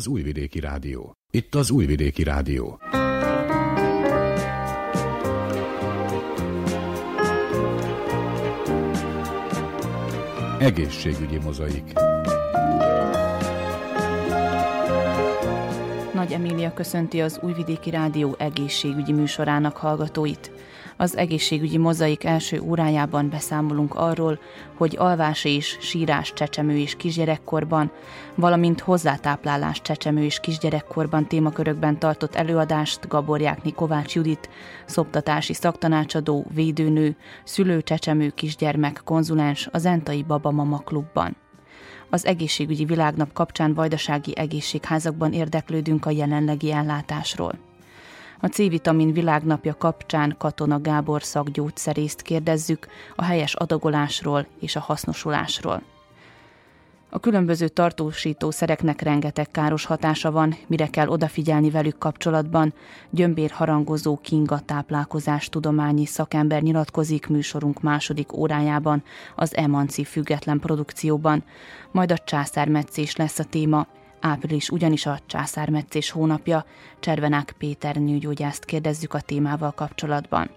Az Újvidéki Rádió. Itt az Újvidéki Rádió. Egészségügyi mozaik. Nagy Emília köszönti az Újvidéki Rádió egészségügyi műsorának hallgatóit. Az egészségügyi mozaik első órájában beszámolunk arról, hogy alvás és sírás csecsemő és kisgyerekkorban, valamint hozzátáplálás csecsemő és kisgyerekkorban témakörökben tartott előadást Gaborjákni Kovács Judit, szoptatási szaktanácsadó, védőnő, szülő csecsemő kisgyermek konzulens az Entai Baba Mama Klubban. Az egészségügyi világnap kapcsán vajdasági egészségházakban érdeklődünk a jelenlegi ellátásról. A C-vitamin világnapja kapcsán Katona Gábor szakgyógyszerészt kérdezzük a helyes adagolásról és a hasznosulásról. A különböző tartósítószereknek rengeteg káros hatása van, mire kell odafigyelni velük kapcsolatban. Gyömbér harangozó Kinga táplálkozás tudományi szakember nyilatkozik műsorunk második órájában az Emanci független produkcióban. Majd a császármetszés lesz a téma – Április ugyanis a császármetszés hónapja, Cservenák Péter nőgyógyászt kérdezzük a témával kapcsolatban.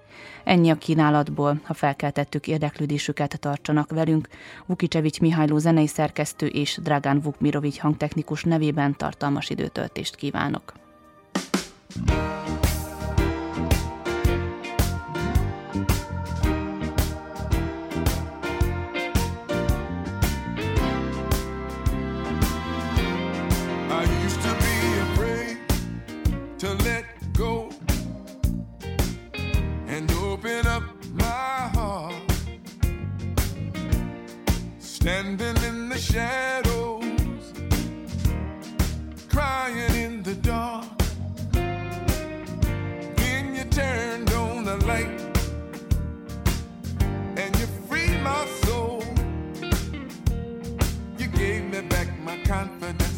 Ennyi a kínálatból, ha felkeltettük érdeklődésüket, tartsanak velünk. Vukicsevics Mihályló zenei szerkesztő és Dragán Vukmirovics hangtechnikus nevében tartalmas időtöltést kívánok. Standing in the shadows, crying in the dark. Then you turned on the light and you freed my soul. You gave me back my confidence.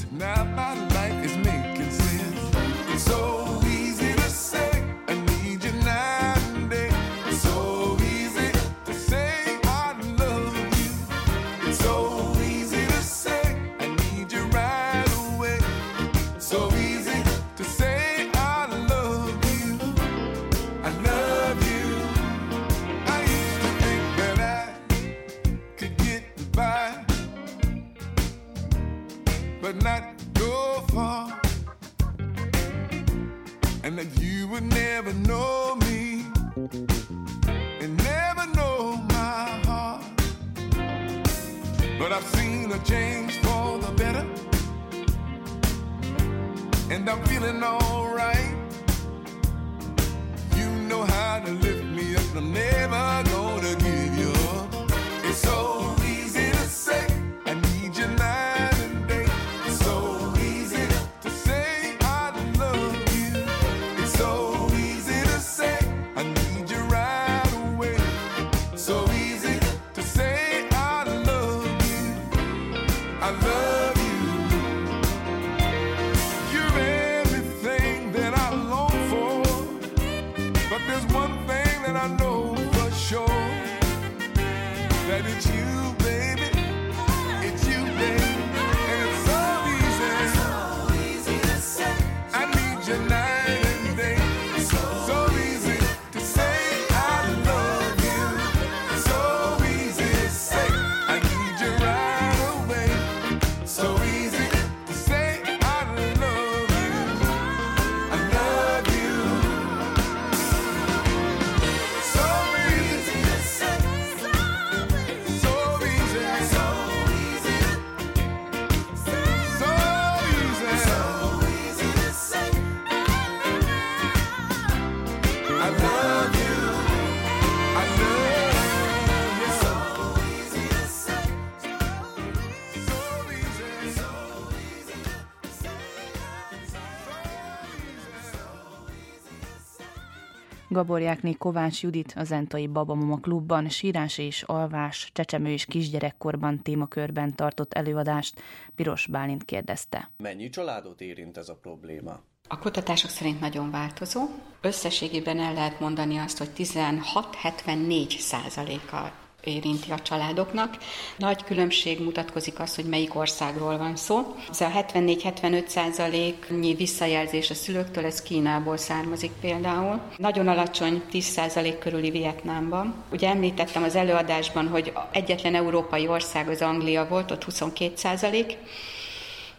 Gaborjákné Kovács Judit az Entai Babamama Klubban sírás és alvás, csecsemő és kisgyerekkorban témakörben tartott előadást Piros Bálint kérdezte. Mennyi családot érint ez a probléma? A kutatások szerint nagyon változó. Összességében el lehet mondani azt, hogy 16-74 százaléka érinti a családoknak. Nagy különbség mutatkozik az, hogy melyik országról van szó. Ez a 74-75 százaléknyi visszajelzés a szülőktől, ez Kínából származik például. Nagyon alacsony 10 százalék körüli Vietnámban. Ugye említettem az előadásban, hogy egyetlen európai ország az Anglia volt, ott 22 százalék,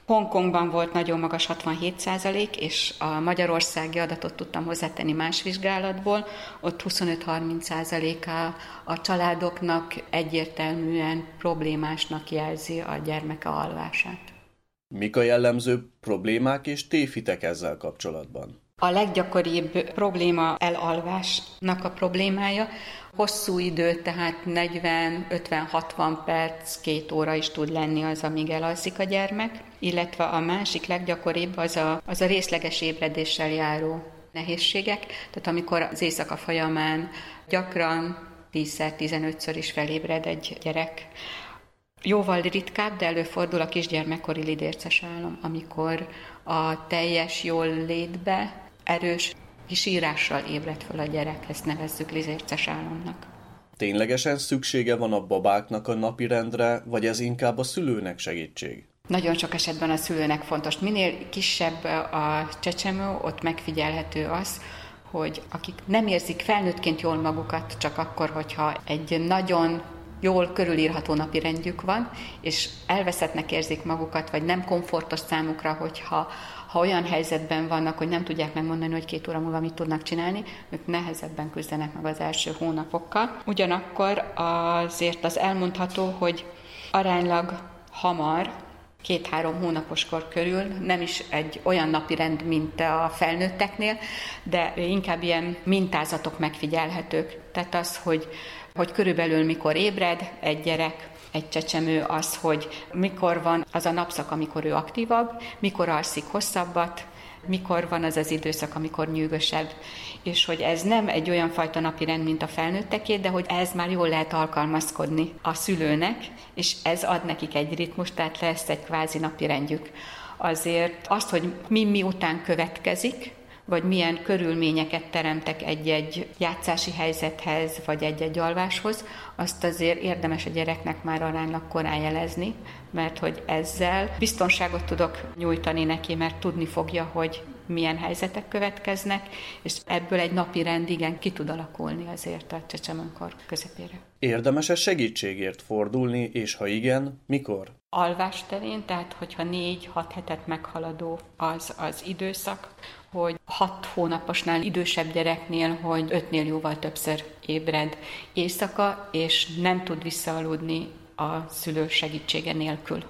Hongkongban volt nagyon magas 67 százalék, és a magyarországi adatot tudtam hozzátenni más vizsgálatból, ott 25-30 százaléka a családoknak egyértelműen problémásnak jelzi a gyermeke alvását. Mik a jellemző problémák és tévhitek ezzel kapcsolatban? A leggyakoribb probléma elalvásnak a problémája, hosszú idő, tehát 40-50-60 perc, két óra is tud lenni az, amíg elalszik a gyermek, illetve a másik leggyakoribb az a, az a részleges ébredéssel járó nehézségek, tehát amikor az éjszaka folyamán gyakran 10-15-ször is felébred egy gyerek, Jóval ritkább, de előfordul a kisgyermekkori lidérces álom, amikor a teljes jól létbe erős sírással ébred fel a gyerek, ezt nevezzük lizérces álomnak. Ténylegesen szüksége van a babáknak a napirendre, vagy ez inkább a szülőnek segítség? Nagyon sok esetben a szülőnek fontos. Minél kisebb a csecsemő, ott megfigyelhető az, hogy akik nem érzik felnőttként jól magukat, csak akkor, hogyha egy nagyon jól körülírható napi rendjük van, és elveszettnek érzik magukat, vagy nem komfortos számukra, hogyha ha olyan helyzetben vannak, hogy nem tudják megmondani, hogy két óra múlva mit tudnak csinálni, ők nehezebben küzdenek meg az első hónapokkal. Ugyanakkor azért az elmondható, hogy aránylag hamar, két-három hónapos kor körül, nem is egy olyan napi rend, mint a felnőtteknél, de inkább ilyen mintázatok megfigyelhetők. Tehát az, hogy, hogy körülbelül mikor ébred egy gyerek, egy csecsemő az, hogy mikor van az a napszak, amikor ő aktívabb, mikor alszik hosszabbat, mikor van az az időszak, amikor nyűgösebb, és hogy ez nem egy olyan fajta napi rend, mint a felnőtteké, de hogy ez már jól lehet alkalmazkodni a szülőnek, és ez ad nekik egy ritmus, tehát lesz egy kvázi napi rendjük. Azért azt, hogy mi miután következik, vagy milyen körülményeket teremtek egy-egy játszási helyzethez, vagy egy-egy alváshoz, azt azért érdemes a gyereknek már aránylag korán jelezni, mert hogy ezzel biztonságot tudok nyújtani neki, mert tudni fogja, hogy milyen helyzetek következnek, és ebből egy napi rend igen ki tud alakulni azért a csecsemőnkor közepére. Érdemes-e segítségért fordulni, és ha igen, mikor? Alvás terén, tehát hogyha négy-hat hetet meghaladó az az időszak, hogy hat hónaposnál idősebb gyereknél, hogy ötnél jóval többször ébred éjszaka, és nem tud visszaaludni a szülő segítsége nélkül.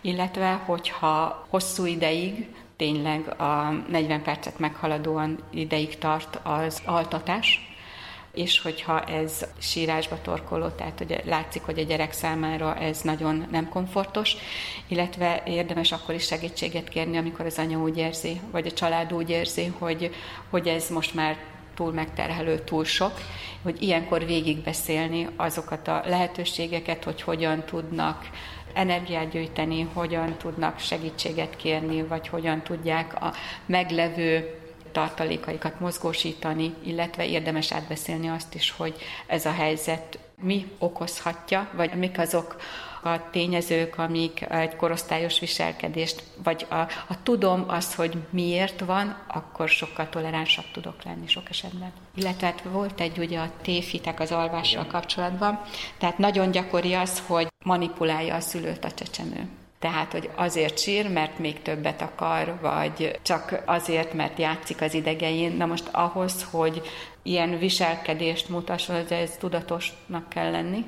Illetve, hogyha hosszú ideig, tényleg a 40 percet meghaladóan ideig tart az altatás, és hogyha ez sírásba torkoló, tehát hogy látszik, hogy a gyerek számára ez nagyon nem komfortos, illetve érdemes akkor is segítséget kérni, amikor az anya úgy érzi, vagy a család úgy érzi, hogy, hogy ez most már túl megterhelő, túl sok, hogy ilyenkor végigbeszélni azokat a lehetőségeket, hogy hogyan tudnak energiát gyűjteni, hogyan tudnak segítséget kérni, vagy hogyan tudják a meglevő tartalékaikat mozgósítani, illetve érdemes átbeszélni azt is, hogy ez a helyzet mi okozhatja, vagy mik azok a tényezők, amik egy korosztályos viselkedést, vagy a, a tudom azt, hogy miért van, akkor sokkal toleránsabb tudok lenni sok esetben. Illetve hát volt egy ugye a tévhitek az alvással kapcsolatban, tehát nagyon gyakori az, hogy manipulálja a szülőt a csecsemő. Tehát, hogy azért sír, mert még többet akar, vagy csak azért, mert játszik az idegein. Na most ahhoz, hogy ilyen viselkedést mutasson, ez tudatosnak kell lenni,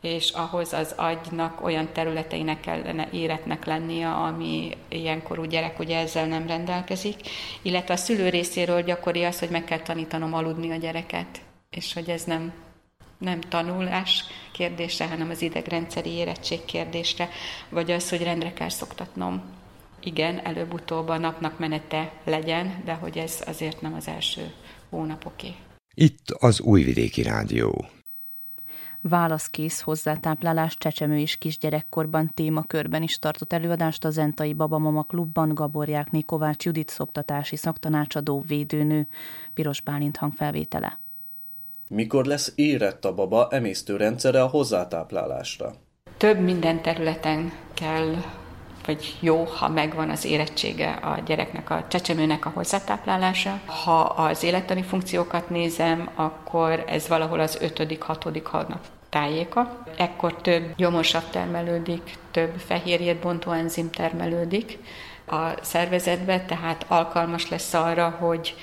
és ahhoz az agynak olyan területeinek kellene éretnek lennie, ami ilyenkorú gyerek ugye ezzel nem rendelkezik, illetve a szülő részéről gyakori az, hogy meg kell tanítanom aludni a gyereket, és hogy ez nem nem tanulás kérdése, hanem az idegrendszeri érettség kérdésre, vagy az, hogy rendre kell szoktatnom. Igen, előbb-utóbb a napnak menete legyen, de hogy ez azért nem az első hónapoké. Itt az Újvidéki Rádió. Válaszkész hozzátáplálás csecsemő és kisgyerekkorban témakörben is tartott előadást a Zentai Babamama Klubban Gabor Jákné Kovács Judit szoptatási szaktanácsadó védőnő, Piros Bálint hangfelvétele. Mikor lesz érett a baba emésztőrendszere a hozzátáplálásra? Több minden területen kell vagy jó, ha megvan az érettsége a gyereknek, a csecsemőnek a hozzátáplálása. Ha az élettani funkciókat nézem, akkor ez valahol az 5.-6. hónap tájéka. Ekkor több gyomorsav termelődik, több fehérjét bontó enzim termelődik a szervezetbe, tehát alkalmas lesz arra, hogy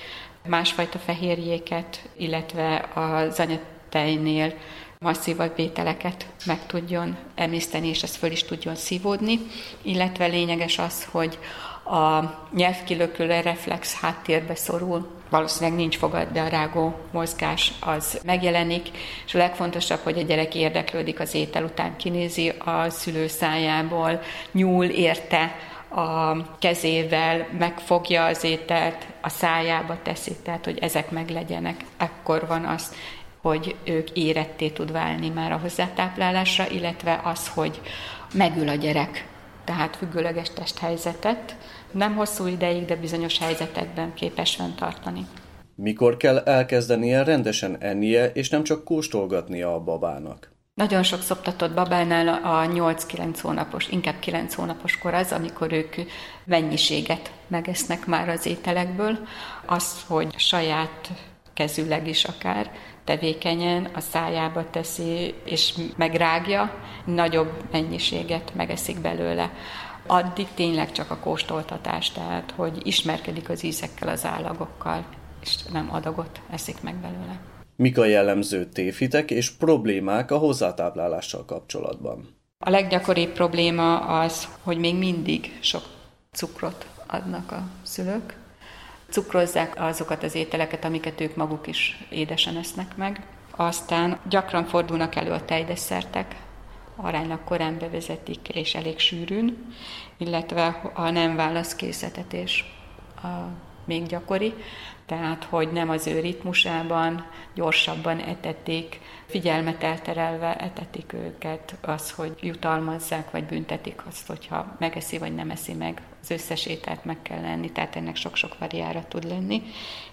másfajta fehérjéket, illetve az anyatejnél masszívabb vételeket meg tudjon emészteni, és ez föl is tudjon szívódni, illetve lényeges az, hogy a nyelvkilökülő reflex háttérbe szorul, valószínűleg nincs fogad, de a rágó mozgás az megjelenik, és a legfontosabb, hogy a gyerek érdeklődik az étel után, kinézi a szülő szájából, nyúl érte, a kezével megfogja az ételt, a szájába teszi, tehát hogy ezek meglegyenek. Ekkor van az, hogy ők éretté tud válni már a hozzátáplálásra, illetve az, hogy megül a gyerek, tehát függőleges testhelyzetet, nem hosszú ideig, de bizonyos helyzetekben képes tartani. Mikor kell elkezdenie rendesen ennie, és nem csak kóstolgatnia a babának? Nagyon sok szoptatott babánál a 8-9 hónapos, inkább 9 hónapos kor az, amikor ők mennyiséget megesznek már az ételekből. Az, hogy saját kezüleg is akár tevékenyen a szájába teszi és megrágja, nagyobb mennyiséget megeszik belőle. Addig tényleg csak a kóstoltatás, tehát hogy ismerkedik az ízekkel, az állagokkal, és nem adagot eszik meg belőle. Mik a jellemző tévhitek és problémák a hozzátáplálással kapcsolatban? A leggyakoribb probléma az, hogy még mindig sok cukrot adnak a szülők. Cukrozzák azokat az ételeket, amiket ők maguk is édesen esznek meg. Aztán gyakran fordulnak elő a tejdesszertek, aránylag korán bevezetik és elég sűrűn, illetve a nem válaszkészítetés a még gyakori, tehát hogy nem az ő ritmusában, gyorsabban etetik, figyelmet elterelve etetik őket, az, hogy jutalmazzák, vagy büntetik azt, hogyha megeszi, vagy nem eszi meg, az összes ételt meg kell lenni, tehát ennek sok-sok variára tud lenni,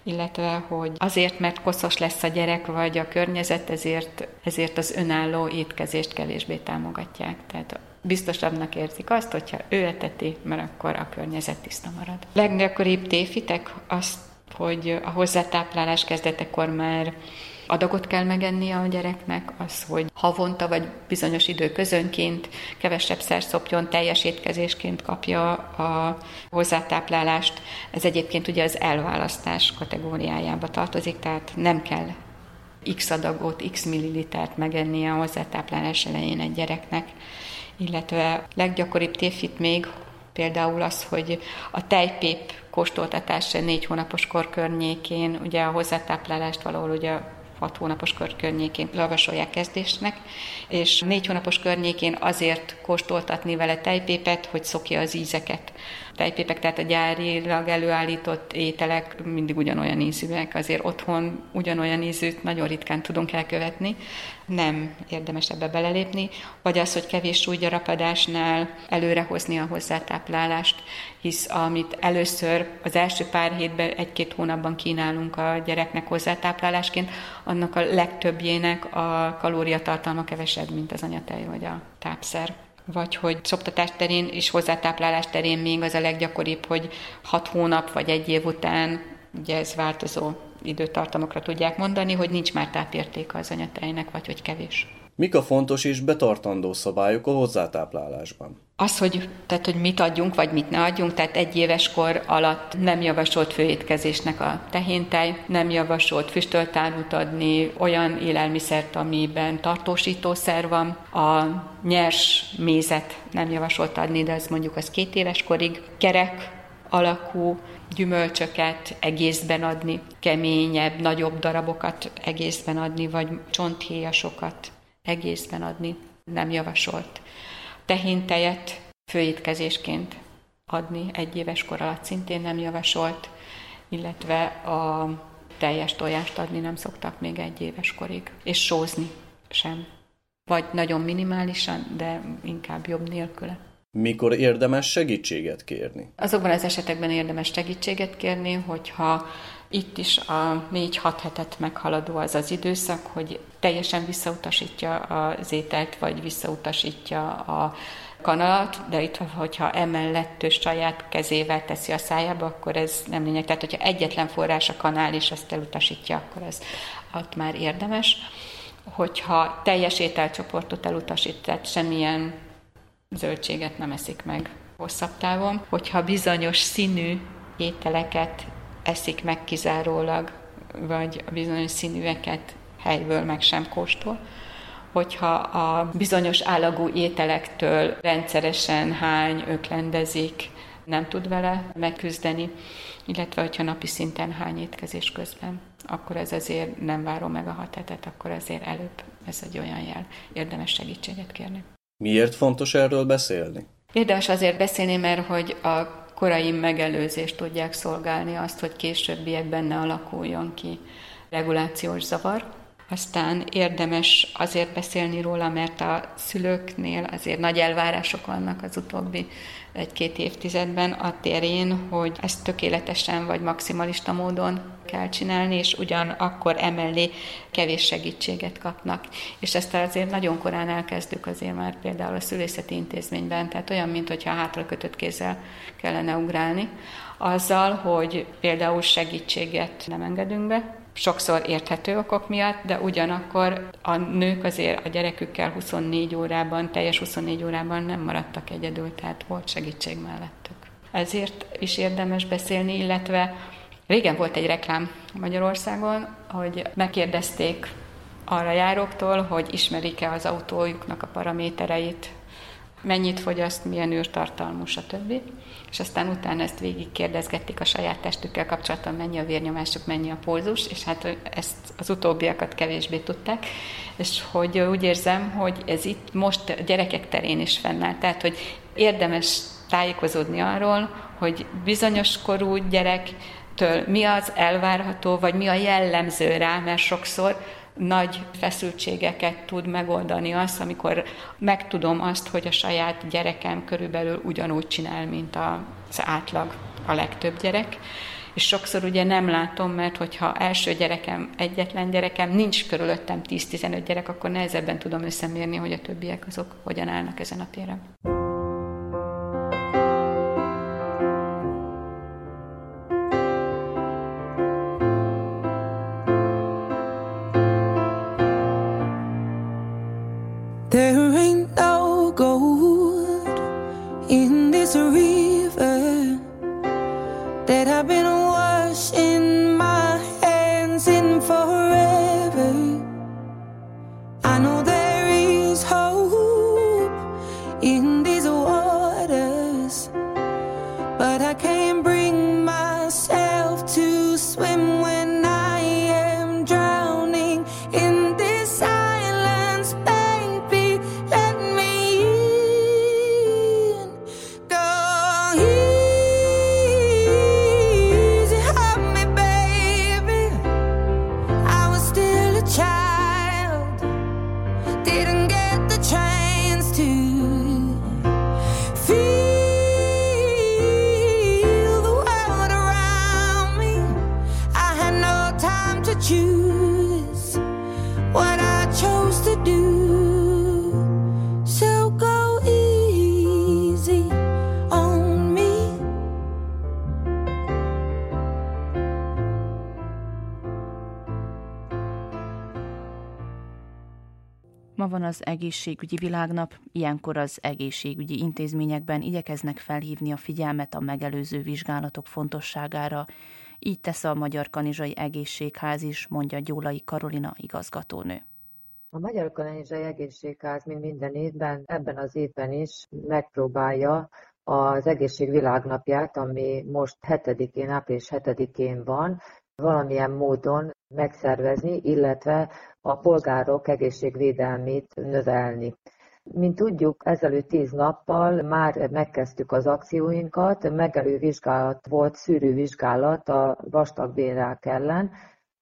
illetve, hogy azért, mert koszos lesz a gyerek, vagy a környezet, ezért, ezért az önálló étkezést kevésbé támogatják. Tehát biztosabbnak érzik azt, hogyha ő eteti, mert akkor a környezet tiszta marad. Leggyakoribb téfitek azt, hogy a hozzátáplálás kezdetekor már adagot kell megennie a gyereknek, az, hogy havonta vagy bizonyos idő közönként kevesebb szer szopjon, teljes étkezésként kapja a hozzátáplálást. Ez egyébként ugye az elválasztás kategóriájába tartozik, tehát nem kell x adagot, x millilitert megennie a hozzátáplálás elején egy gyereknek illetve leggyakoribb tévhit még például az, hogy a tejpép kóstoltatása négy hónapos kor környékén, ugye a hozzátáplálást valahol ugye hat hónapos kör környékén javasolják kezdésnek, és négy hónapos környékén azért kóstoltatni vele tejpépet, hogy szokja az ízeket. Tejpépek, tehát a gyárilag előállított ételek mindig ugyanolyan ízűek, azért otthon ugyanolyan ízűt nagyon ritkán tudunk elkövetni, nem érdemes ebbe belelépni, vagy az, hogy kevés súlygyarapadásnál előrehozni a hozzátáplálást, hisz amit először az első pár hétben, egy-két hónapban kínálunk a gyereknek hozzátáplálásként, annak a legtöbbjének a kalóriatartalma kevesebb, mint az anyatej vagy a tápszer vagy hogy szoptatás terén és hozzátáplálás terén még az a leggyakoribb, hogy hat hónap vagy egy év után, ugye ez változó időtartamokra tudják mondani, hogy nincs már tápértéke az anyatejnek, vagy hogy kevés. Mik a fontos és betartandó szabályok a hozzátáplálásban? Az, hogy, tehát, hogy mit adjunk, vagy mit ne adjunk, tehát egy éves kor alatt nem javasolt főétkezésnek a tehéntej, nem javasolt füstöltárút adni, olyan élelmiszert, amiben tartósítószer van, a nyers mézet nem javasolt adni, de az mondjuk az két éves korig, kerek alakú gyümölcsöket egészben adni, keményebb, nagyobb darabokat egészben adni, vagy csonthéjasokat egészben adni nem javasolt. Tehintejet főétkezésként adni egy éves kor alatt szintén nem javasolt, illetve a teljes tojást adni nem szoktak még egy éves korig, és sózni sem. Vagy nagyon minimálisan, de inkább jobb nélküle. Mikor érdemes segítséget kérni? Azokban az esetekben érdemes segítséget kérni, hogyha itt is a 4-6 hetet meghaladó az az időszak, hogy teljesen visszautasítja az ételt, vagy visszautasítja a kanalat, de itt, hogyha emellett ő saját kezével teszi a szájába, akkor ez nem lényeg. Tehát, hogyha egyetlen forrás a kanál, és azt elutasítja, akkor ez ott már érdemes. Hogyha teljes ételcsoportot elutasít, tehát semmilyen zöldséget nem eszik meg hosszabb távon. Hogyha bizonyos színű ételeket eszik meg kizárólag, vagy bizonyos színűeket helyből meg sem kóstol, hogyha a bizonyos állagú ételektől rendszeresen hány, öklendezik, nem tud vele megküzdeni, illetve hogyha napi szinten hány étkezés közben, akkor ez azért nem várom meg a hat hetet, akkor azért előbb ez egy olyan jel, érdemes segítséget kérni. Miért fontos erről beszélni? Érdemes azért beszélni, mert hogy a korai megelőzést tudják szolgálni azt, hogy későbbiekben ne alakuljon ki regulációs zavar. Aztán érdemes azért beszélni róla, mert a szülőknél azért nagy elvárások vannak az utóbbi egy-két évtizedben a terén, hogy ezt tökéletesen vagy maximalista módon kell csinálni, és ugyanakkor emellé kevés segítséget kapnak. És ezt azért nagyon korán elkezdük azért már például a szülészeti intézményben, tehát olyan, mintha hátra kötött kézzel kellene ugrálni, azzal, hogy például segítséget nem engedünk be, sokszor érthető okok miatt, de ugyanakkor a nők azért a gyerekükkel 24 órában, teljes 24 órában nem maradtak egyedül, tehát volt segítség mellettük. Ezért is érdemes beszélni, illetve régen volt egy reklám Magyarországon, hogy megkérdezték arra járóktól, hogy ismerik-e az autójuknak a paramétereit, mennyit fogyaszt, milyen űrtartalmú, stb. És aztán utána ezt végig kérdezgették a saját testükkel kapcsolatban, mennyi a vérnyomásuk, mennyi a pulzus, és hát ezt az utóbbiakat kevésbé tudták, és hogy úgy érzem, hogy ez itt most a gyerekek terén is fennáll, tehát hogy érdemes tájékozódni arról, hogy bizonyos korú gyerektől mi az elvárható, vagy mi a jellemző rá, mert sokszor nagy feszültségeket tud megoldani az, amikor megtudom azt, hogy a saját gyerekem körülbelül ugyanúgy csinál, mint az átlag, a legtöbb gyerek. És sokszor ugye nem látom, mert hogyha első gyerekem, egyetlen gyerekem, nincs körülöttem 10-15 gyerek, akkor nehezebben tudom összemérni, hogy a többiek azok hogyan állnak ezen a téren. There ain't no gold in this river that I've been. Van az egészségügyi világnap, ilyenkor az egészségügyi intézményekben igyekeznek felhívni a figyelmet a megelőző vizsgálatok fontosságára. Így tesz a Magyar Kanizsai Egészségház is, mondja Gyólai Karolina igazgatónő. A Magyar Kanizsai Egészségház, mint minden évben, ebben az évben is megpróbálja az egészség világnapját, ami most 7-én, április 7-én van, valamilyen módon megszervezni, illetve a polgárok egészségvédelmét növelni. Mint tudjuk, ezelőtt tíz nappal már megkezdtük az akcióinkat, megelő vizsgálat volt, szűrővizsgálat a vastagbérák ellen,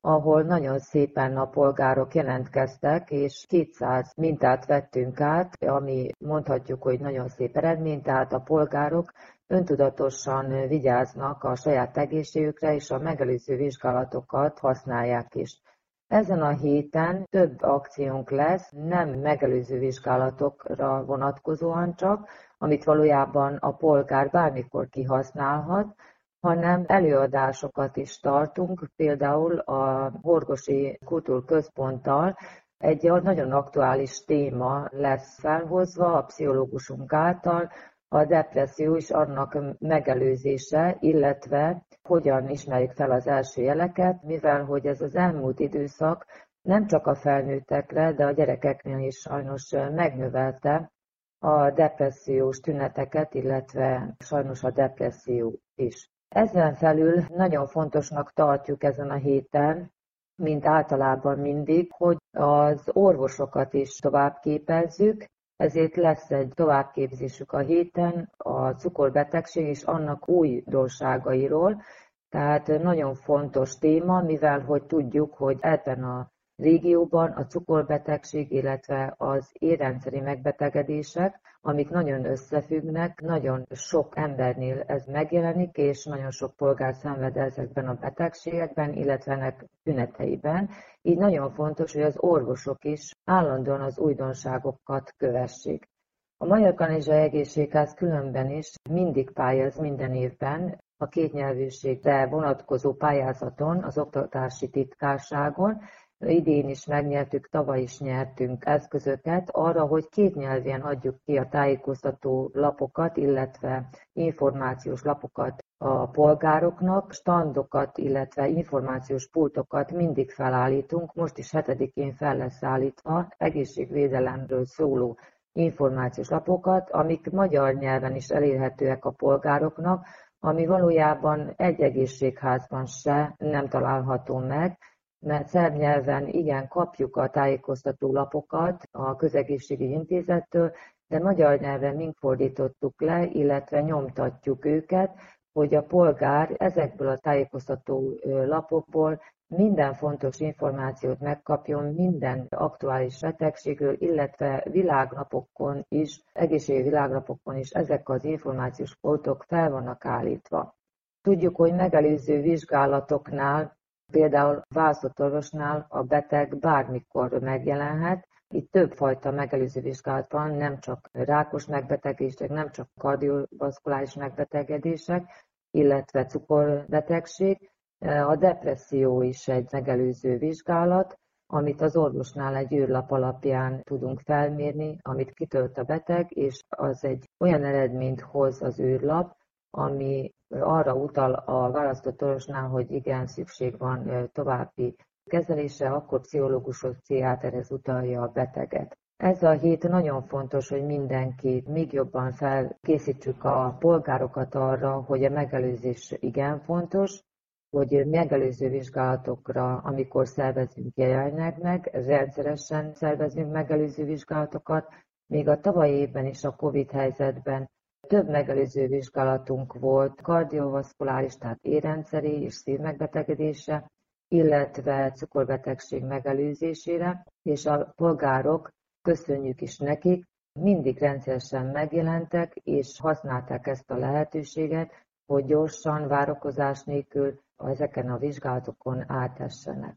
ahol nagyon szépen a polgárok jelentkeztek, és 200 mintát vettünk át, ami mondhatjuk, hogy nagyon szép eredmény, tehát a polgárok öntudatosan vigyáznak a saját egészségükre, és a megelőző vizsgálatokat használják is. Ezen a héten több akciónk lesz, nem megelőző vizsgálatokra vonatkozóan csak, amit valójában a polgár bármikor kihasználhat, hanem előadásokat is tartunk, például a Horgosi Kultúrközponttal egy nagyon aktuális téma lesz felhozva a pszichológusunk által, a depresszió és annak megelőzése, illetve hogyan ismerjük fel az első jeleket, mivel hogy ez az elmúlt időszak nem csak a felnőttekre, de a gyerekeknél is sajnos megnövelte a depressziós tüneteket, illetve sajnos a depresszió is. Ezen felül nagyon fontosnak tartjuk ezen a héten, mint általában mindig, hogy az orvosokat is tovább képezzük, ezért lesz egy továbbképzésük a héten a cukorbetegség és annak újdonságairól, tehát nagyon fontos téma, mivel hogy tudjuk, hogy ebben a régióban a cukorbetegség, illetve az érrendszeri megbetegedések, amik nagyon összefüggnek, nagyon sok embernél ez megjelenik, és nagyon sok polgár szenved ezekben a betegségekben, illetve ennek tüneteiben. Így nagyon fontos, hogy az orvosok is állandóan az újdonságokat kövessék. A Magyar Kanizsa Egészségház különben is mindig pályáz minden évben a kétnyelvűségre vonatkozó pályázaton, az oktatási titkárságon, Idén is megnyertük, tavaly is nyertünk eszközöket arra, hogy két nyelven adjuk ki a tájékoztató lapokat, illetve információs lapokat a polgároknak, standokat, illetve információs pultokat mindig felállítunk, most is hetedikén fel lesz állítva egészségvédelemről szóló információs lapokat, amik magyar nyelven is elérhetőek a polgároknak, ami valójában egy egészségházban se nem található meg, mert szerb nyelven igen kapjuk a tájékoztató lapokat a közegészségügyi intézettől, de magyar nyelven mink fordítottuk le, illetve nyomtatjuk őket, hogy a polgár ezekből a tájékoztató lapokból minden fontos információt megkapjon minden aktuális betegségről, illetve világnapokon is, egészségügyi világnapokon is ezek az információs poltok fel vannak állítva. Tudjuk, hogy megelőző vizsgálatoknál Például választott orvosnál a beteg bármikor megjelenhet, itt többfajta megelőző vizsgálat van, nem csak rákos megbetegedések, nem csak kardiovaszkuláris megbetegedések, illetve cukorbetegség. A depresszió is egy megelőző vizsgálat, amit az orvosnál egy űrlap alapján tudunk felmérni, amit kitölt a beteg, és az egy olyan eredményt hoz az űrlap, ami arra utal a választott orvosnál, hogy igen, szükség van további kezelése, akkor pszichológushoz, pszichiáterhez utalja a beteget. Ez a hét nagyon fontos, hogy mindenki még jobban felkészítsük a polgárokat arra, hogy a megelőzés igen fontos, hogy megelőző vizsgálatokra, amikor szervezünk jelenleg meg, rendszeresen szervezünk megelőző vizsgálatokat, még a tavalyi évben is a Covid helyzetben több megelőző vizsgálatunk volt kardiovaszkuláris, tehát érrendszeri és szívmegbetegedése, illetve cukorbetegség megelőzésére, és a polgárok, köszönjük is nekik, mindig rendszeresen megjelentek, és használták ezt a lehetőséget, hogy gyorsan, várakozás nélkül ezeken a vizsgálatokon átessenek.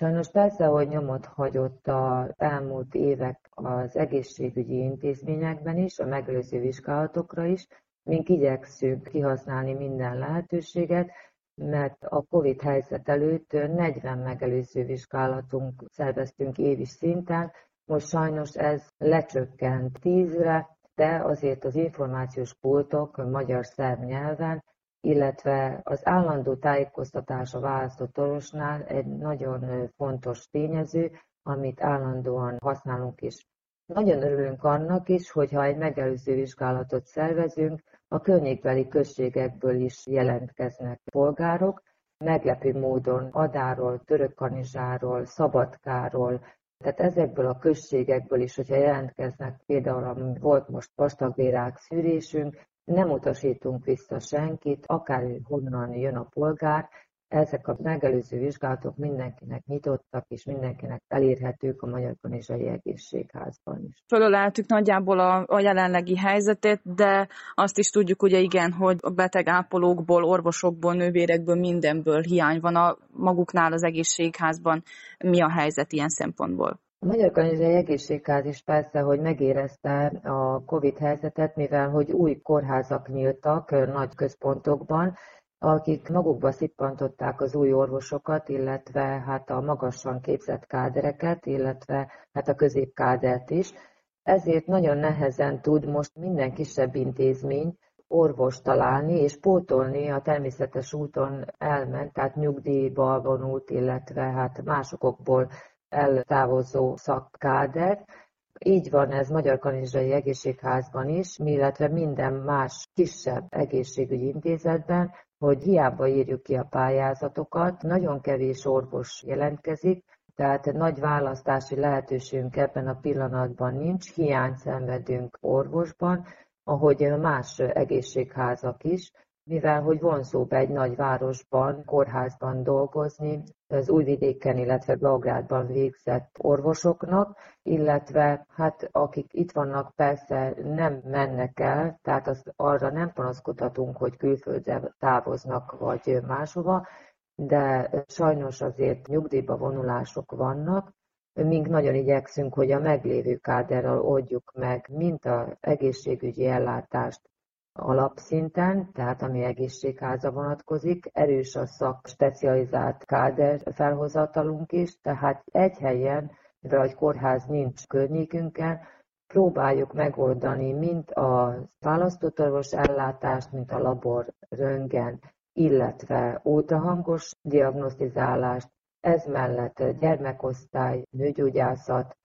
Sajnos persze, hogy nyomot hagyott az elmúlt évek az egészségügyi intézményekben is, a megelőző vizsgálatokra is, mink igyekszünk kihasználni minden lehetőséget, mert a COVID helyzet előtt 40 megelőző vizsgálatunk szerveztünk évi szinten, most sajnos ez lecsökkent 10-re, de azért az információs pultok magyar-szerb nyelven illetve az állandó tájékoztatás a választott orvosnál egy nagyon fontos tényező, amit állandóan használunk is. Nagyon örülünk annak is, hogyha egy megelőző vizsgálatot szervezünk, a környékbeli községekből is jelentkeznek polgárok, meglepő módon Adáról, Törökkanizsáról, Szabadkáról, tehát ezekből a községekből is, hogyha jelentkeznek, például volt most vastagbérák szűrésünk, nem utasítunk vissza senkit, akár honnan jön a polgár, ezek a megelőző vizsgálatok mindenkinek nyitottak, és mindenkinek elérhetők a Magyar Kanizsai Egészségházban is. Fölöleltük nagyjából a, a jelenlegi helyzetet, de azt is tudjuk ugye igen, hogy a beteg ápolókból, orvosokból, nővérekből, mindenből hiány van a maguknál az egészségházban. Mi a helyzet ilyen szempontból? A Magyar Kanizsai Egészségház is persze, hogy megérezte a COVID helyzetet, mivel hogy új kórházak nyíltak nagy központokban, akik magukba szippantották az új orvosokat, illetve hát a magasan képzett kádereket, illetve hát a középkádert is. Ezért nagyon nehezen tud most minden kisebb intézmény orvos találni és pótolni a természetes úton elment, tehát nyugdíjba vonult, illetve hát másokból eltávozó szakkáder. Így van ez Magyar Kanizsai Egészségházban is, illetve minden más kisebb egészségügyi intézetben, hogy hiába írjuk ki a pályázatokat, nagyon kevés orvos jelentkezik, tehát nagy választási lehetőségünk ebben a pillanatban nincs, hiány szenvedünk orvosban, ahogy más egészségházak is, mivel hogy vonzóbb egy nagy városban, kórházban dolgozni, az Újvidéken, illetve Belgrádban végzett orvosoknak, illetve hát akik itt vannak persze nem mennek el, tehát az, arra nem panaszkodhatunk, hogy külföldre távoznak vagy máshova, de sajnos azért nyugdíjba vonulások vannak, Mink nagyon igyekszünk, hogy a meglévő káderral oldjuk meg mint a egészségügyi ellátást, alapszinten, tehát ami egészségháza vonatkozik, erős a szak specializált káder felhozatalunk is, tehát egy helyen, mivel egy kórház nincs környékünkön, próbáljuk megoldani mint a választott orvos ellátást, mint a labor, röntgen, illetve ultrahangos diagnosztizálást, ez mellett gyermekosztály, nőgyógyászat,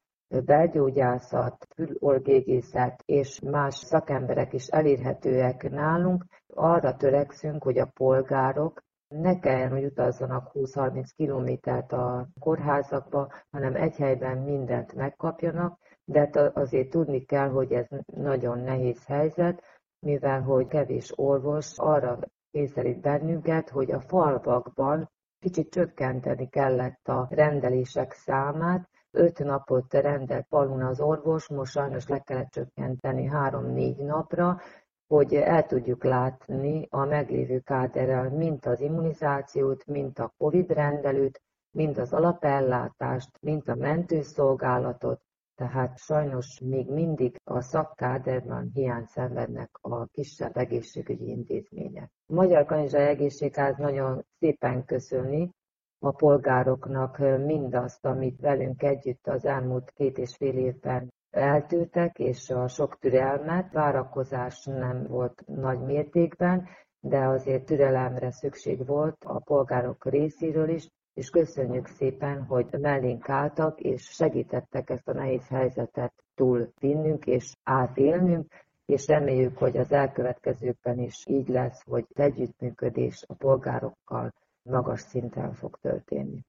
belgyógyászat, fülorgégészet és más szakemberek is elérhetőek nálunk. Arra törekszünk, hogy a polgárok ne kelljen, hogy utazzanak 20-30 kilométert a kórházakba, hanem egy helyben mindent megkapjanak, de azért tudni kell, hogy ez nagyon nehéz helyzet, mivel hogy kevés orvos arra kényszerít bennünket, hogy a falvakban kicsit csökkenteni kellett a rendelések számát, öt napot rendelt falun az orvos, most sajnos le kellett csökkenteni három-négy napra, hogy el tudjuk látni a meglévő káderrel mint az immunizációt, mint a COVID rendelőt, mint az alapellátást, mint a mentőszolgálatot, tehát sajnos még mindig a szakkáderben hiány szenvednek a kisebb egészségügyi intézmények. A Magyar Kanizsai Egészségház nagyon szépen köszöni a polgároknak mindazt, amit velünk együtt az elmúlt két és fél évben eltűrtek, és a sok türelmet, várakozás nem volt nagy mértékben, de azért türelemre szükség volt a polgárok részéről is, és köszönjük szépen, hogy mellénk álltak, és segítettek ezt a nehéz helyzetet túl vinnünk és átélnünk, és reméljük, hogy az elkövetkezőkben is így lesz, hogy együttműködés a polgárokkal magas szinten fog történni.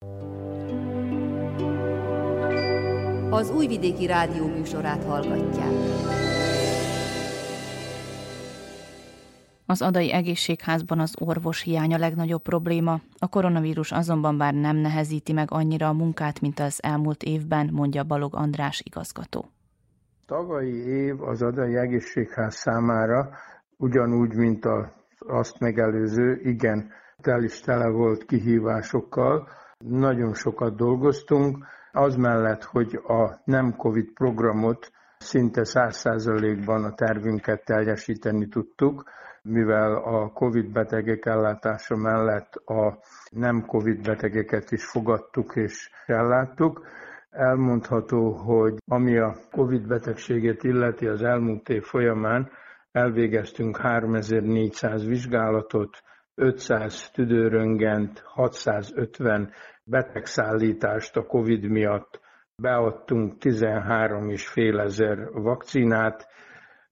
Az Újvidéki Rádió műsorát hallgatják. Az adai egészségházban az orvos hiány a legnagyobb probléma. A koronavírus azonban bár nem nehezíti meg annyira a munkát, mint az elmúlt évben, mondja Balog András igazgató. Tagai év az adai egészségház számára ugyanúgy, mint az azt megelőző, igen tel is tele volt kihívásokkal. Nagyon sokat dolgoztunk, az mellett, hogy a nem COVID programot szinte száz százalékban a tervünket teljesíteni tudtuk, mivel a COVID betegek ellátása mellett a nem COVID betegeket is fogadtuk és elláttuk. Elmondható, hogy ami a COVID betegséget illeti az elmúlt év folyamán, elvégeztünk 3400 vizsgálatot, 500 tüdőröngent, 650 betegszállítást a COVID miatt, beadtunk 13 és fél ezer vakcinát,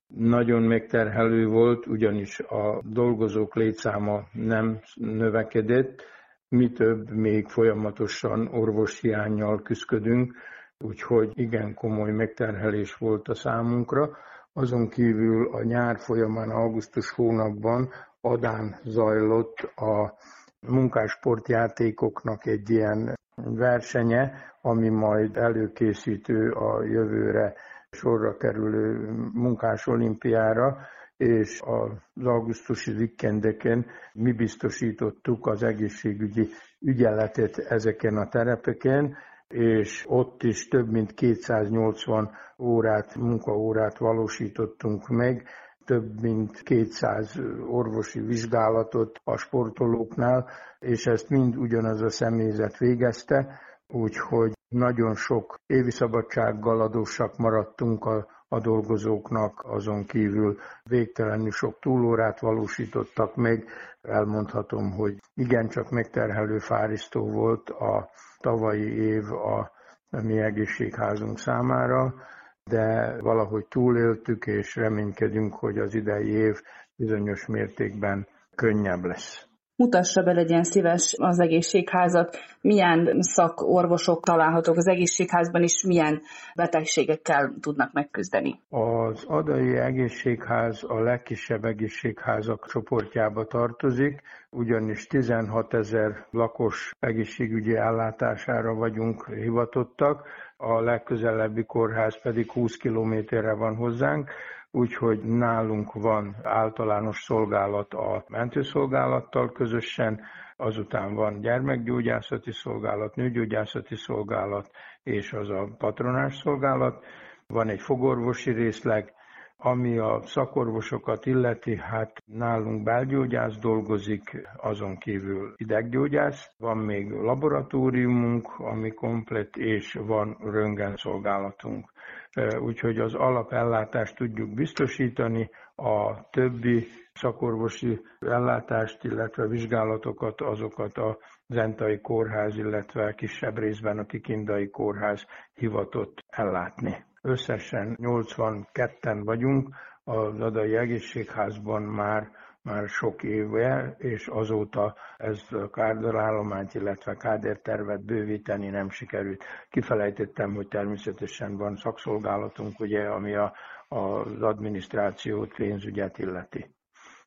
nagyon megterhelő volt, ugyanis a dolgozók létszáma nem növekedett, mi több, még folyamatosan orvoshiányjal küzdködünk, úgyhogy igen komoly megterhelés volt a számunkra. Azon kívül a nyár folyamán, augusztus hónapban Adán zajlott a munkásportjátékoknak egy ilyen versenye, ami majd előkészítő a jövőre sorra kerülő munkás olimpiára, és az augusztusi vikendeken mi biztosítottuk az egészségügyi ügyeletet ezeken a terepeken, és ott is több mint 280 órát, munkaórát valósítottunk meg, több mint 200 orvosi vizsgálatot a sportolóknál, és ezt mind ugyanaz a személyzet végezte, úgyhogy nagyon sok évi szabadsággal adósak maradtunk a, a dolgozóknak, azon kívül végtelenül sok túlórát valósítottak meg. Elmondhatom, hogy igencsak megterhelő fárisztó volt a tavalyi év a mi egészségházunk számára, de valahogy túléltük, és reménykedünk, hogy az idei év bizonyos mértékben könnyebb lesz. Mutassa be, legyen szíves az egészségházat, milyen szakorvosok találhatók az egészségházban, és milyen betegségekkel tudnak megküzdeni. Az Adai Egészségház a legkisebb egészségházak csoportjába tartozik, ugyanis 16 ezer lakos egészségügyi ellátására vagyunk hivatottak, a legközelebbi kórház pedig 20 kilométerre van hozzánk, úgyhogy nálunk van általános szolgálat a mentőszolgálattal közösen, azután van gyermekgyógyászati szolgálat, nőgyógyászati szolgálat, és az a patronás szolgálat. Van egy fogorvosi részleg, ami a szakorvosokat illeti, hát nálunk belgyógyász dolgozik, azon kívül ideggyógyász, van még laboratóriumunk, ami komplet, és van röntgenszolgálatunk úgyhogy az alapellátást tudjuk biztosítani, a többi szakorvosi ellátást, illetve vizsgálatokat, azokat a Zentai Kórház, illetve kisebb részben a Kikindai Kórház hivatott ellátni. Összesen 82-en vagyunk, az Adai Egészségházban már már sok éve, és azóta ezt a kádorállományt, illetve kádértervet bővíteni nem sikerült. Kifelejtettem, hogy természetesen van szakszolgálatunk, ugye, ami a, az adminisztrációt, pénzügyet illeti.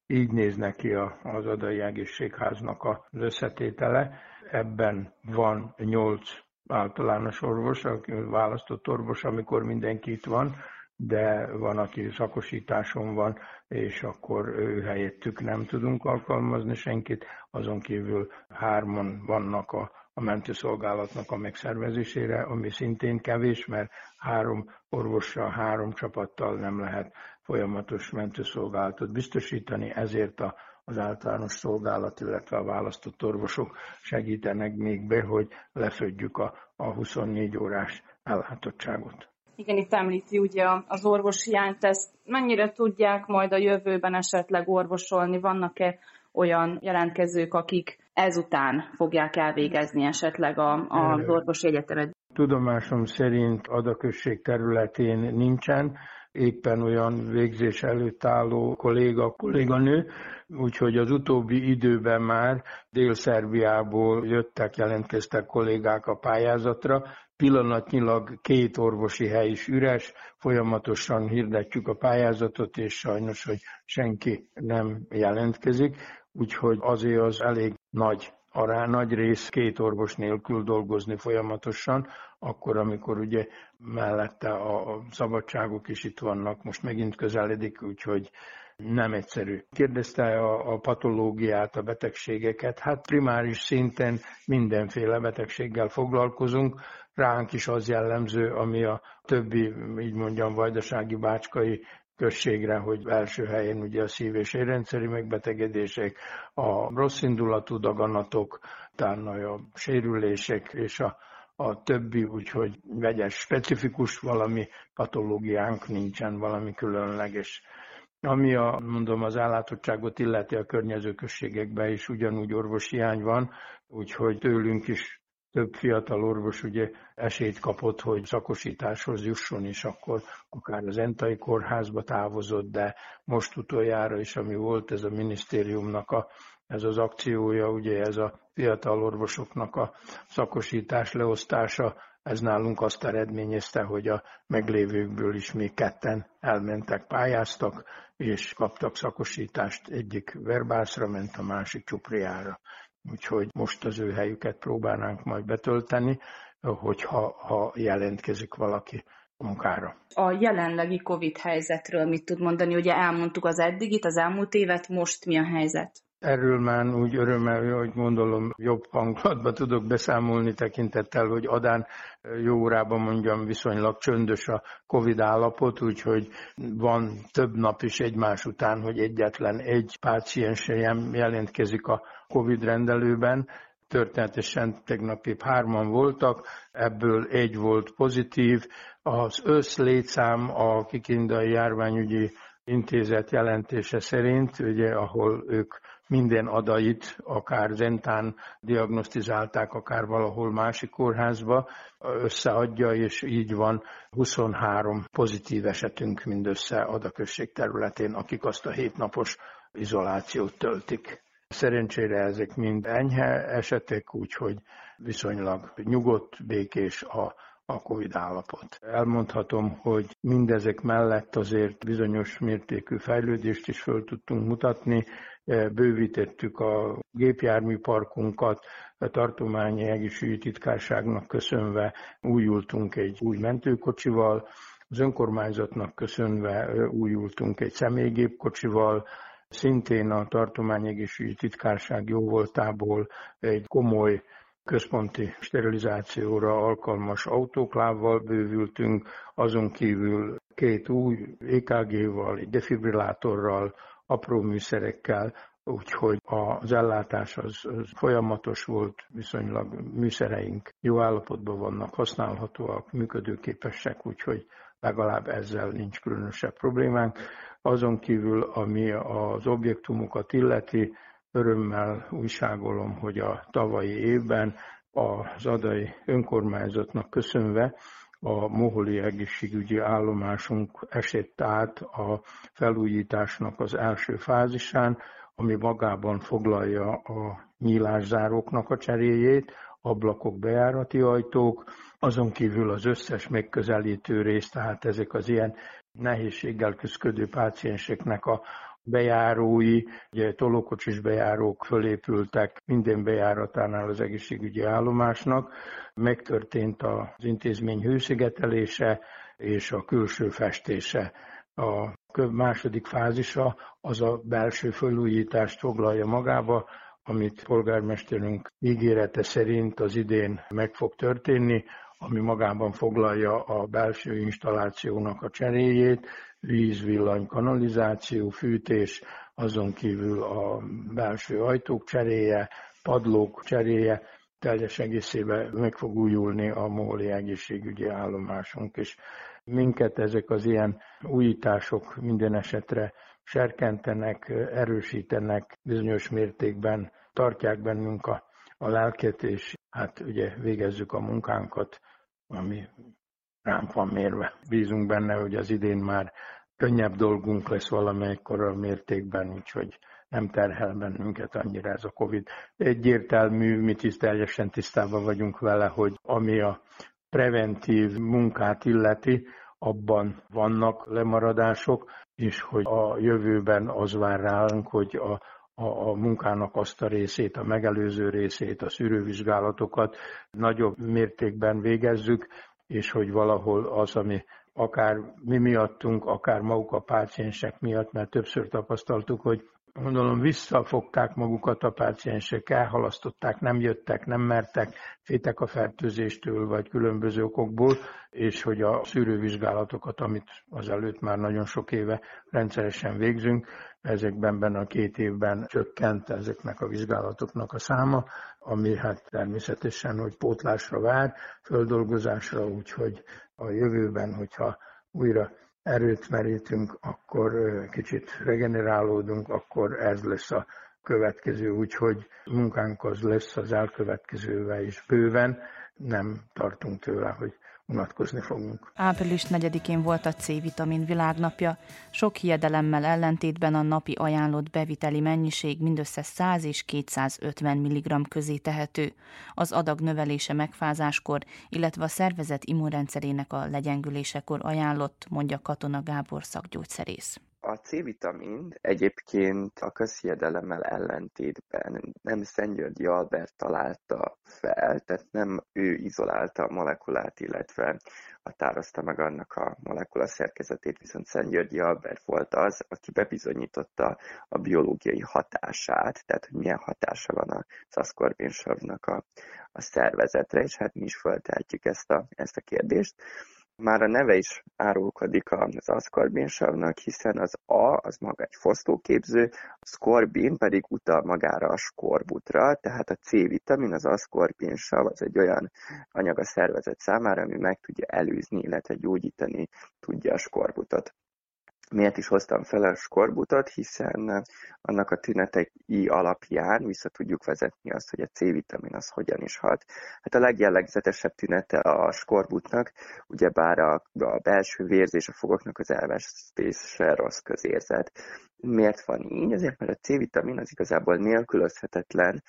Így néz neki az adai egészségháznak az összetétele. Ebben van nyolc általános orvos, választott orvos, amikor mindenki itt van, de van, aki szakosításon van, és akkor ő helyettük nem tudunk alkalmazni senkit, azon kívül hárman vannak a, a mentőszolgálatnak a megszervezésére, ami szintén kevés, mert három orvossal, három csapattal nem lehet folyamatos mentőszolgálatot biztosítani, ezért a, az általános szolgálat, illetve a választott orvosok segítenek még be, hogy lefödjük a, a 24 órás ellátottságot. Igen, itt említi ugye az orvoshiányt, ezt mennyire tudják majd a jövőben esetleg orvosolni? Vannak-e olyan jelentkezők, akik ezután fogják elvégezni esetleg a, az orvosi egyetemet? Tudomásom szerint adakösség területén nincsen, éppen olyan végzés előtt álló kolléga, kolléganő, úgyhogy az utóbbi időben már Dél-Szerbiából jöttek, jelentkeztek kollégák a pályázatra, Pillanatnyilag két orvosi hely is üres, folyamatosan hirdetjük a pályázatot, és sajnos, hogy senki nem jelentkezik, úgyhogy azért az elég nagy ará nagy rész két orvos nélkül dolgozni folyamatosan, akkor, amikor ugye mellette a szabadságok is itt vannak, most megint közeledik, úgyhogy nem egyszerű. Kérdezte a, a patológiát, a betegségeket. Hát primáris szinten mindenféle betegséggel foglalkozunk. Ránk is az jellemző, ami a többi, így mondjam, vajdasági bácskai községre, hogy első helyen ugye a szív- és érrendszeri megbetegedések, a rossz indulatú daganatok, utána a sérülések és a, a többi, úgyhogy vegyes, specifikus valami patológiánk nincsen, valami különleges. Ami a, mondom, az ellátottságot illeti a környező községekben is ugyanúgy orvoshiány van, úgyhogy tőlünk is több fiatal orvos ugye esélyt kapott, hogy szakosításhoz jusson, és akkor akár az Entai kórházba távozott, de most utoljára is, ami volt ez a minisztériumnak a, ez az akciója, ugye ez a fiatal orvosoknak a szakosítás leosztása, ez nálunk azt eredményezte, hogy a meglévőkből is még ketten elmentek, pályáztak, és kaptak szakosítást, egyik verbászra ment, a másik csupriára. Úgyhogy most az ő helyüket próbálnánk majd betölteni, hogyha ha jelentkezik valaki munkára. A jelenlegi COVID helyzetről mit tud mondani? Ugye elmondtuk az eddigit, az elmúlt évet, most mi a helyzet? Erről már úgy örömmel, hogy gondolom jobb hangulatban tudok beszámolni tekintettel, hogy Adán jó órában mondjam viszonylag csöndös a Covid állapot, úgyhogy van több nap is egymás után, hogy egyetlen egy páciens jelentkezik a Covid rendelőben, történetesen tegnap épp hárman voltak, ebből egy volt pozitív. Az összlétszám a kikindai járványügyi intézet jelentése szerint, ugye, ahol ők minden adait, akár zentán diagnosztizálták, akár valahol másik kórházba, összeadja, és így van 23 pozitív esetünk mindössze adakösség területén, akik azt a hétnapos izolációt töltik. Szerencsére ezek mind enyhe esetek, úgyhogy viszonylag nyugodt, békés a a COVID állapot. Elmondhatom, hogy mindezek mellett azért bizonyos mértékű fejlődést is föl tudtunk mutatni, bővítettük a gépjárműparkunkat, a tartományi egészségügyi titkárságnak köszönve újultunk egy új mentőkocsival, az önkormányzatnak köszönve újultunk egy személygépkocsival, Szintén a tartományi egészségügyi titkárság jóvoltából egy komoly központi sterilizációra alkalmas autóklávval bővültünk, azon kívül két új EKG-val, egy defibrillátorral, apró műszerekkel, úgyhogy az ellátás az, az folyamatos volt, viszonylag műszereink jó állapotban vannak, használhatóak, működőképesek, úgyhogy legalább ezzel nincs különösebb problémánk. Azon kívül, ami az objektumokat illeti, örömmel újságolom, hogy a tavalyi évben az adai önkormányzatnak köszönve a moholi egészségügyi állomásunk esett át a felújításnak az első fázisán, ami magában foglalja a nyílászáróknak a cseréjét, ablakok, bejárati ajtók, azon kívül az összes megközelítő rész, tehát ezek az ilyen nehézséggel küzdő pácienseknek a bejárói, ugye tolókocsis bejárók fölépültek minden bejáratánál az egészségügyi állomásnak. Megtörtént az intézmény hőszigetelése és a külső festése. A második fázisa az a belső felújítást foglalja magába, amit polgármesterünk ígérete szerint az idén meg fog történni, ami magában foglalja a belső installációnak a cseréjét, víz, villany, kanalizáció, fűtés, azon kívül a belső ajtók cseréje, padlók cseréje, teljes egészében meg fog újulni a Móli egészségügyi állomásunk, és minket ezek az ilyen újítások minden esetre serkentenek, erősítenek, bizonyos mértékben tartják bennünk a, a lelket, és hát ugye végezzük a munkánkat, ami ránk van mérve. Bízunk benne, hogy az idén már könnyebb dolgunk lesz valamelyikor a mértékben, úgyhogy nem terhel bennünket annyira ez a Covid. Egyértelmű, mi is teljesen tisztában vagyunk vele, hogy ami a preventív munkát illeti, abban vannak lemaradások, és hogy a jövőben az vár ránk, hogy a, a, a munkának azt a részét, a megelőző részét, a szűrővizsgálatokat nagyobb mértékben végezzük, és hogy valahol az, ami akár mi miattunk, akár maguk a páciensek miatt, mert többször tapasztaltuk, hogy gondolom visszafogták magukat a páciensek, elhalasztották, nem jöttek, nem mertek, féltek a fertőzéstől, vagy különböző okokból, és hogy a szűrővizsgálatokat, amit az előtt már nagyon sok éve rendszeresen végzünk, ezekben benne a két évben csökkent ezeknek a vizsgálatoknak a száma, ami hát természetesen, hogy pótlásra vár, földolgozásra, úgyhogy a jövőben, hogyha újra erőt merítünk, akkor kicsit regenerálódunk, akkor ez lesz a következő, úgyhogy munkánk az lesz az elkövetkezővel is bőven, nem tartunk tőle, hogy unatkozni fogunk. Április 4-én volt a C-vitamin világnapja. Sok hiedelemmel ellentétben a napi ajánlott beviteli mennyiség mindössze 100 és 250 mg közé tehető. Az adag növelése megfázáskor, illetve a szervezet immunrendszerének a legyengülésekor ajánlott, mondja Katona Gábor szakgyógyszerész. A C-vitamin egyébként a közhiedelemmel ellentétben nem Szentgyörgyi Albert találta fel, tehát nem ő izolálta a molekulát, illetve határozta meg annak a molekula szerkezetét, viszont Szentgyörgyi Albert volt az, aki bebizonyította a biológiai hatását, tehát hogy milyen hatása van a szaszkorbinsorvnak a, a szervezetre, és hát mi is feltehetjük ezt a, ezt a kérdést. Már a neve is árulkodik az aszkorbinsavnak, hiszen az A az maga egy fosztóképző, a szkorbin pedig utal magára a skorbutra, tehát a C-vitamin, az aszkorbinsav az egy olyan anyag a szervezet számára, ami meg tudja előzni, illetve gyógyítani tudja a skorbutot. Miért is hoztam fel a skorbutot, hiszen annak a tünetei alapján vissza tudjuk vezetni azt, hogy a C-vitamin az hogyan is hat. Hát a legjellegzetesebb tünete a skorbutnak, ugyebár a, a belső vérzés, a fogoknak az elvesztése rossz közérzet. Miért van így? Azért, mert a C-vitamin az igazából nélkülözhetetlen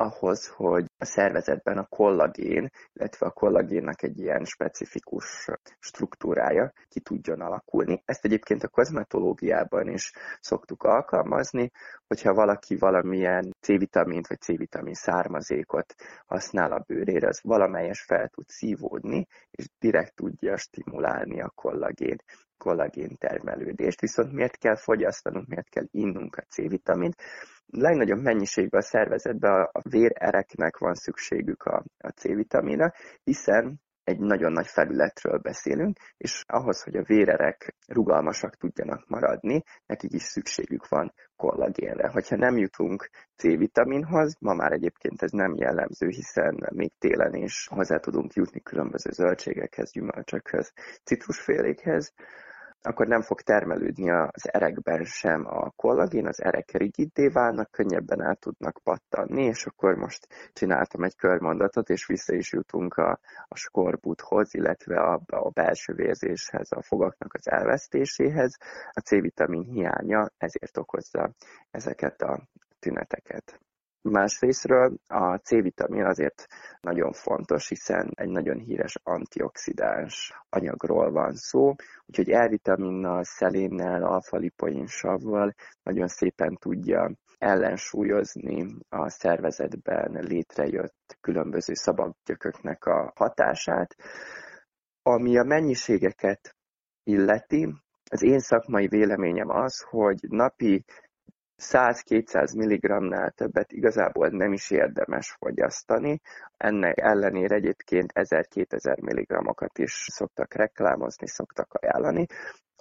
ahhoz, hogy a szervezetben a kollagén, illetve a kollagénnak egy ilyen specifikus struktúrája ki tudjon alakulni. Ezt egyébként a kozmetológiában is szoktuk alkalmazni, hogyha valaki valamilyen C-vitamint vagy C-vitamin származékot használ a bőrére, az valamelyes fel tud szívódni, és direkt tudja stimulálni a kollagén kollagén termelődést. Viszont miért kell fogyasztanunk, miért kell innunk a C-vitamint? legnagyobb mennyiségben a szervezetben a vérereknek van szükségük a, a C-vitamina, hiszen egy nagyon nagy felületről beszélünk, és ahhoz, hogy a vérerek rugalmasak tudjanak maradni, nekik is szükségük van kollagénre. Hogyha nem jutunk C-vitaminhoz, ma már egyébként ez nem jellemző, hiszen még télen is hozzá tudunk jutni különböző zöldségekhez, gyümölcsökhöz, citrusfélékhez, akkor nem fog termelődni az erekben sem a kollagén, az erek rigiddé válnak, könnyebben át tudnak pattanni, és akkor most csináltam egy körmondatot, és vissza is jutunk a, a skorbuthoz, illetve a, a belső vérzéshez, a fogaknak az elvesztéséhez. A C-vitamin hiánya ezért okozza ezeket a tüneteket. Másrésztről a C-vitamin azért nagyon fontos, hiszen egy nagyon híres antioxidáns anyagról van szó, úgyhogy E-vitaminnal, szelénnel, alfa-lipoin savval nagyon szépen tudja ellensúlyozni a szervezetben létrejött különböző szabadgyököknek a hatását. Ami a mennyiségeket illeti, az én szakmai véleményem az, hogy napi 100-200 mg-nál többet igazából nem is érdemes fogyasztani. Ennek ellenére egyébként 1000-2000 mg-okat is szoktak reklámozni, szoktak ajánlani.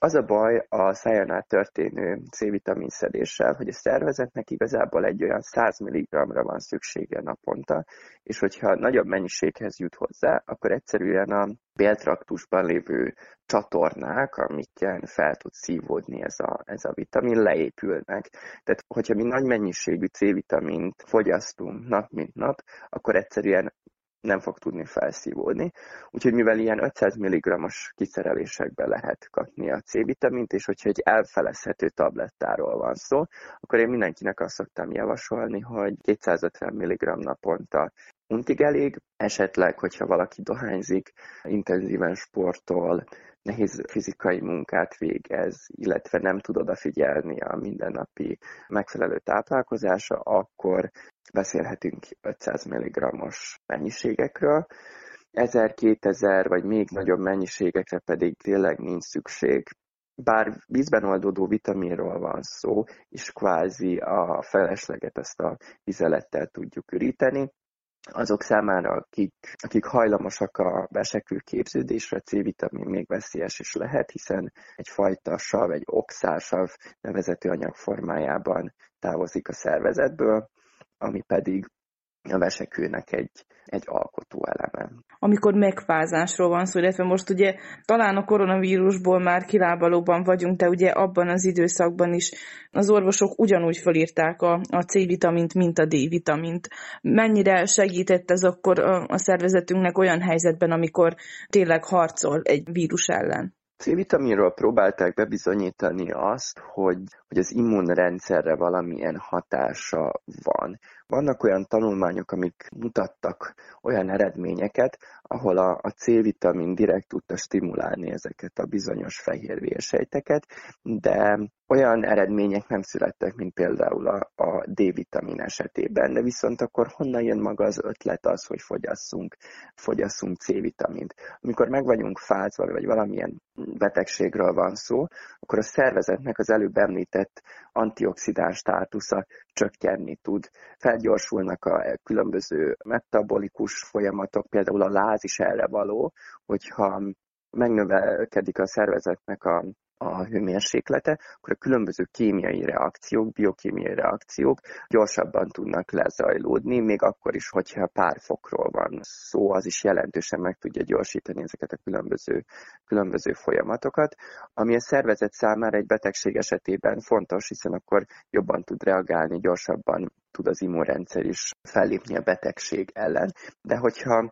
Az a baj a szájánál történő C-vitamin szedéssel, hogy a szervezetnek igazából egy olyan 100 mg-ra van szüksége naponta, és hogyha nagyobb mennyiséghez jut hozzá, akkor egyszerűen a béltraktusban lévő csatornák, amiken fel tud szívódni ez a, ez a vitamin, leépülnek. Tehát, hogyha mi nagy mennyiségű C-vitamint fogyasztunk nap mint nap, akkor egyszerűen nem fog tudni felszívódni. Úgyhogy mivel ilyen 500 mg-os kiszerelésekbe lehet kapni a C-vitamint, és hogyha egy elfelezhető tablettáról van szó, akkor én mindenkinek azt szoktam javasolni, hogy 250 mg naponta untig elég, esetleg, hogyha valaki dohányzik, intenzíven sportol, nehéz fizikai munkát végez, illetve nem tud odafigyelni a mindennapi megfelelő táplálkozása, akkor beszélhetünk 500 mg-os mennyiségekről. 1000-2000 vagy még nagyobb mennyiségekre pedig tényleg nincs szükség. Bár vízben oldódó vitaminról van szó, és kvázi a felesleget ezt a vizelettel tudjuk üríteni, azok számára, akik, akik hajlamosak a besekő képződésre, C-vitamin még veszélyes is lehet, hiszen egyfajta sav, egy oxálsav nevezető anyag formájában távozik a szervezetből, ami pedig a vesekőnek egy, egy alkotó eleme. Amikor megfázásról van szó, illetve most ugye talán a koronavírusból már kilábalóban vagyunk, de ugye abban az időszakban is az orvosok ugyanúgy felírták a, a C-vitamint, mint a D-vitamint. Mennyire segített ez akkor a, a szervezetünknek olyan helyzetben, amikor tényleg harcol egy vírus ellen? C-vitaminról próbálták bebizonyítani azt, hogy, hogy az immunrendszerre valamilyen hatása van. Vannak olyan tanulmányok, amik mutattak olyan eredményeket, ahol a, a C-vitamin direkt tudta stimulálni ezeket a bizonyos fehérvérsejteket, de olyan eredmények nem születtek, mint például a, a D-vitamin esetében, de viszont akkor honnan jön maga az ötlet az, hogy fogyasszunk, fogyasszunk C-vitamint. Amikor meg vagyunk fázva, vagy valamilyen betegségről van szó, akkor a szervezetnek az előbb említett antioxidáns státusza csökkenni tud. Felgyorsulnak a különböző metabolikus folyamatok, például a láz is erre való, hogyha megnövelkedik a szervezetnek a a hőmérséklete, akkor a különböző kémiai reakciók, biokémiai reakciók gyorsabban tudnak lezajlódni, még akkor is, hogyha pár fokról van szó, az is jelentősen meg tudja gyorsítani ezeket a különböző, különböző folyamatokat, ami a szervezet számára egy betegség esetében fontos, hiszen akkor jobban tud reagálni, gyorsabban tud az immunrendszer is fellépni a betegség ellen. De hogyha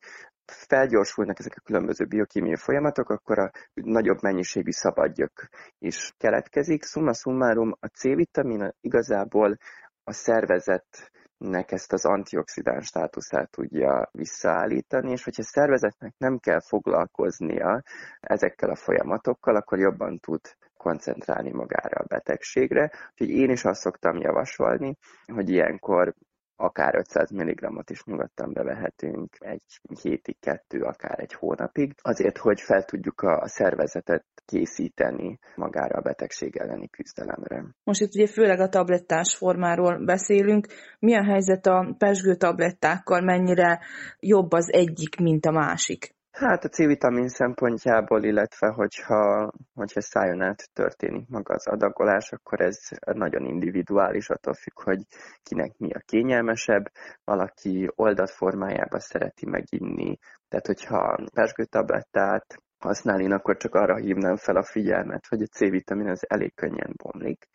felgyorsulnak ezek a különböző biokémiai folyamatok, akkor a nagyobb mennyiségű szabadgyök is keletkezik. Summa summarum, a C-vitamin igazából a szervezetnek ezt az antioxidáns státuszát tudja visszaállítani, és hogyha a szervezetnek nem kell foglalkoznia ezekkel a folyamatokkal, akkor jobban tud koncentrálni magára a betegségre. Úgyhogy én is azt szoktam javasolni, hogy ilyenkor akár 500 mg-ot is nyugodtan bevehetünk egy hétig, kettő, akár egy hónapig, azért, hogy fel tudjuk a szervezetet készíteni magára a betegség elleni küzdelemre. Most itt ugye főleg a tablettás formáról beszélünk. Mi a helyzet a pesgő tablettákkal, mennyire jobb az egyik, mint a másik? Hát a C-vitamin szempontjából, illetve hogyha, hogyha szájon át történik maga az adagolás, akkor ez nagyon individuális, attól függ, hogy kinek mi a kényelmesebb. Valaki oldat formájába szereti meginni, tehát hogyha pesgőtablettát használ, én akkor csak arra hívnám fel a figyelmet, hogy a C-vitamin az elég könnyen bomlik.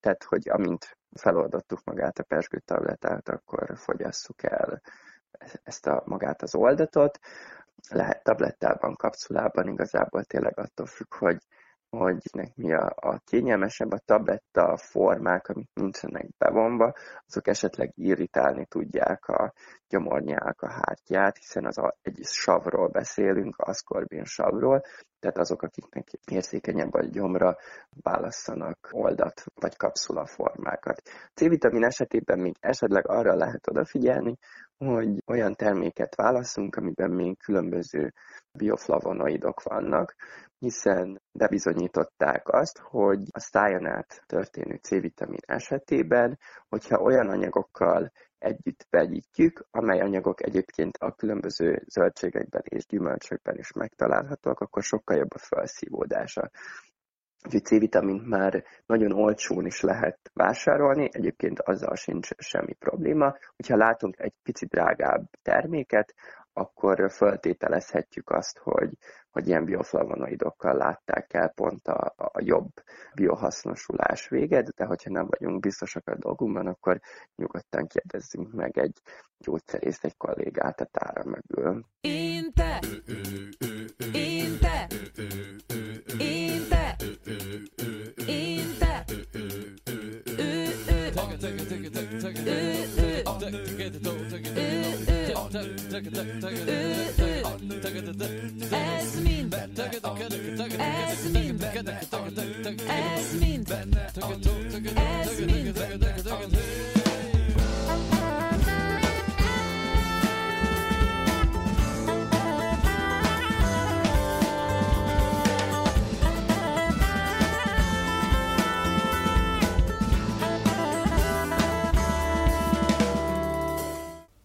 Tehát, hogy amint feloldottuk magát a pesgőtablettát, akkor fogyasszuk el ezt a magát az oldatot lehet tablettában, kapszulában, igazából tényleg attól függ, hogy, hogy mi a, a kényelmesebb, a tabletta formák, amik nincsenek bevonva, azok esetleg irritálni tudják a gyomornyák a hátját, hiszen az a, egy savról beszélünk, aszkorbin savról, tehát azok, akiknek érzékenyebb a gyomra, válasszanak oldat vagy kapszula formákat. C-vitamin esetében még esetleg arra lehet odafigyelni, hogy olyan terméket válaszunk, amiben még különböző bioflavonoidok vannak, hiszen bebizonyították azt, hogy a szájon át történő C-vitamin esetében, hogyha olyan anyagokkal együtt vegyítjük, amely anyagok egyébként a különböző zöldségekben és gyümölcsökben is megtalálhatóak, akkor sokkal jobb a felszívódása. Úgyhogy C-vitamint már nagyon olcsón is lehet vásárolni, egyébként azzal sincs semmi probléma. Hogyha látunk egy picit drágább terméket, akkor föltételezhetjük azt, hogy, hogy ilyen bioflavonoidokkal látták el pont a, a jobb biohasznosulás véget, de hogyha nem vagyunk biztosak a dolgunkban, akkor nyugodtan kérdezzünk meg egy gyógyszerészt, egy kollégát a tára mögül. Én te! Én te! Mind, ez mind, ez mind, ez mind.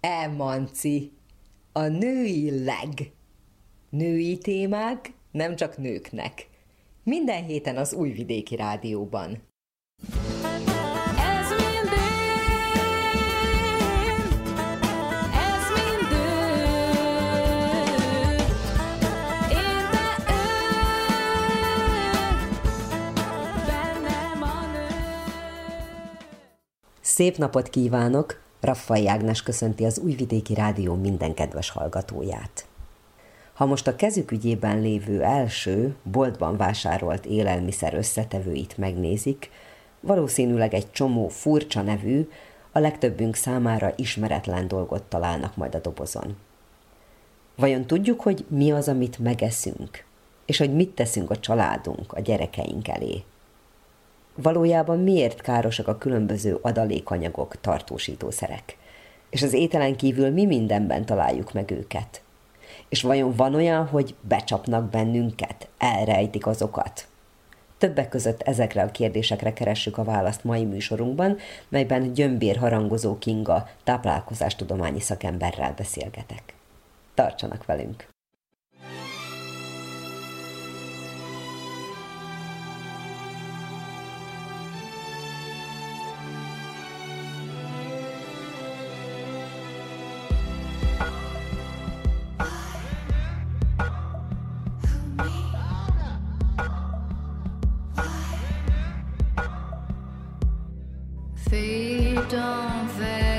Emanci a női leg. Női témák nem csak nőknek. Minden héten az Újvidéki Rádióban. Szép napot kívánok! Raffai Ágnes köszönti az Újvidéki Rádió minden kedves hallgatóját. Ha most a kezük ügyében lévő első, boltban vásárolt élelmiszer összetevőit megnézik, valószínűleg egy csomó furcsa nevű, a legtöbbünk számára ismeretlen dolgot találnak majd a dobozon. Vajon tudjuk, hogy mi az, amit megeszünk, és hogy mit teszünk a családunk, a gyerekeink elé? valójában miért károsak a különböző adalékanyagok, tartósítószerek? És az ételen kívül mi mindenben találjuk meg őket? És vajon van olyan, hogy becsapnak bennünket, elrejtik azokat? Többek között ezekre a kérdésekre keressük a választ mai műsorunkban, melyben Gyömbér harangozó Kinga táplálkozástudományi szakemberrel beszélgetek. Tartsanak velünk! don't fail.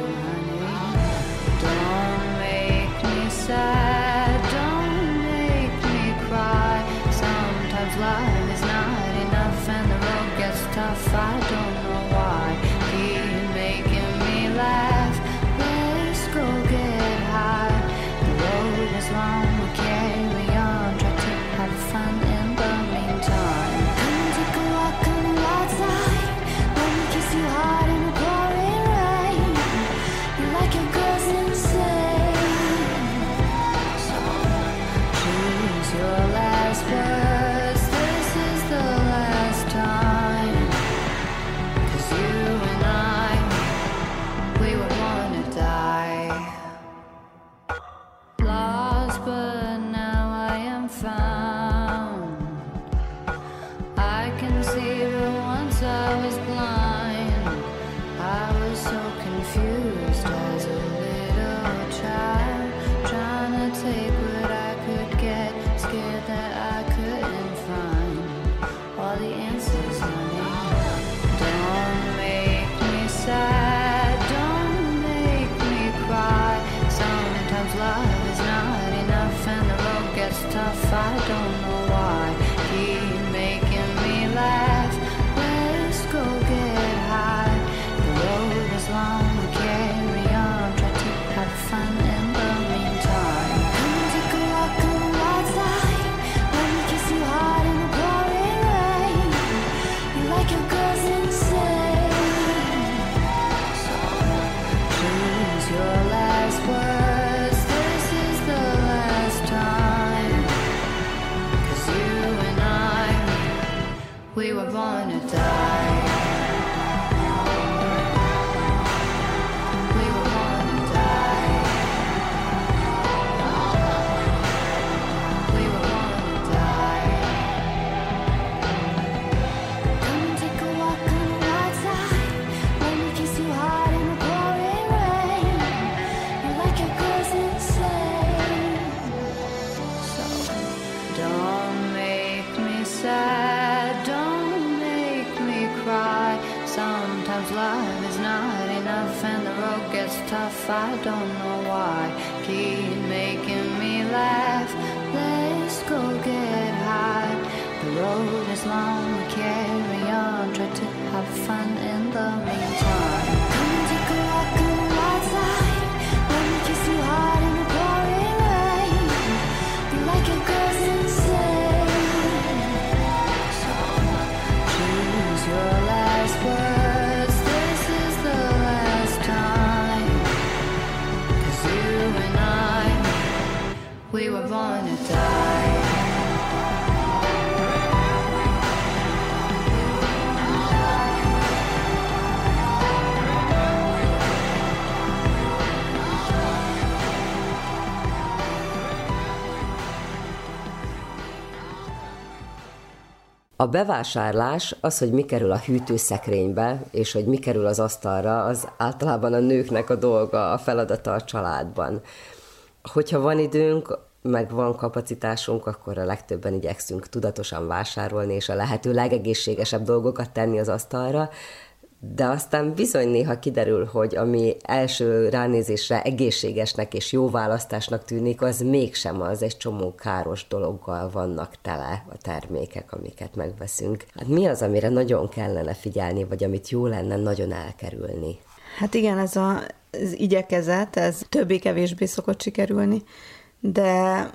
Thank you. A bevásárlás, az, hogy mi kerül a hűtőszekrénybe, és hogy mi kerül az asztalra, az általában a nőknek a dolga, a feladata a családban. Hogyha van időnk, meg van kapacitásunk, akkor a legtöbben igyekszünk tudatosan vásárolni, és a lehető legegészségesebb dolgokat tenni az asztalra, de aztán bizony néha kiderül, hogy ami első ránézésre egészségesnek és jó választásnak tűnik, az mégsem az, egy csomó káros dologgal vannak tele a termékek, amiket megveszünk. Hát mi az, amire nagyon kellene figyelni, vagy amit jó lenne nagyon elkerülni? Hát igen, ez a, az igyekezet, ez többé-kevésbé szokott sikerülni, de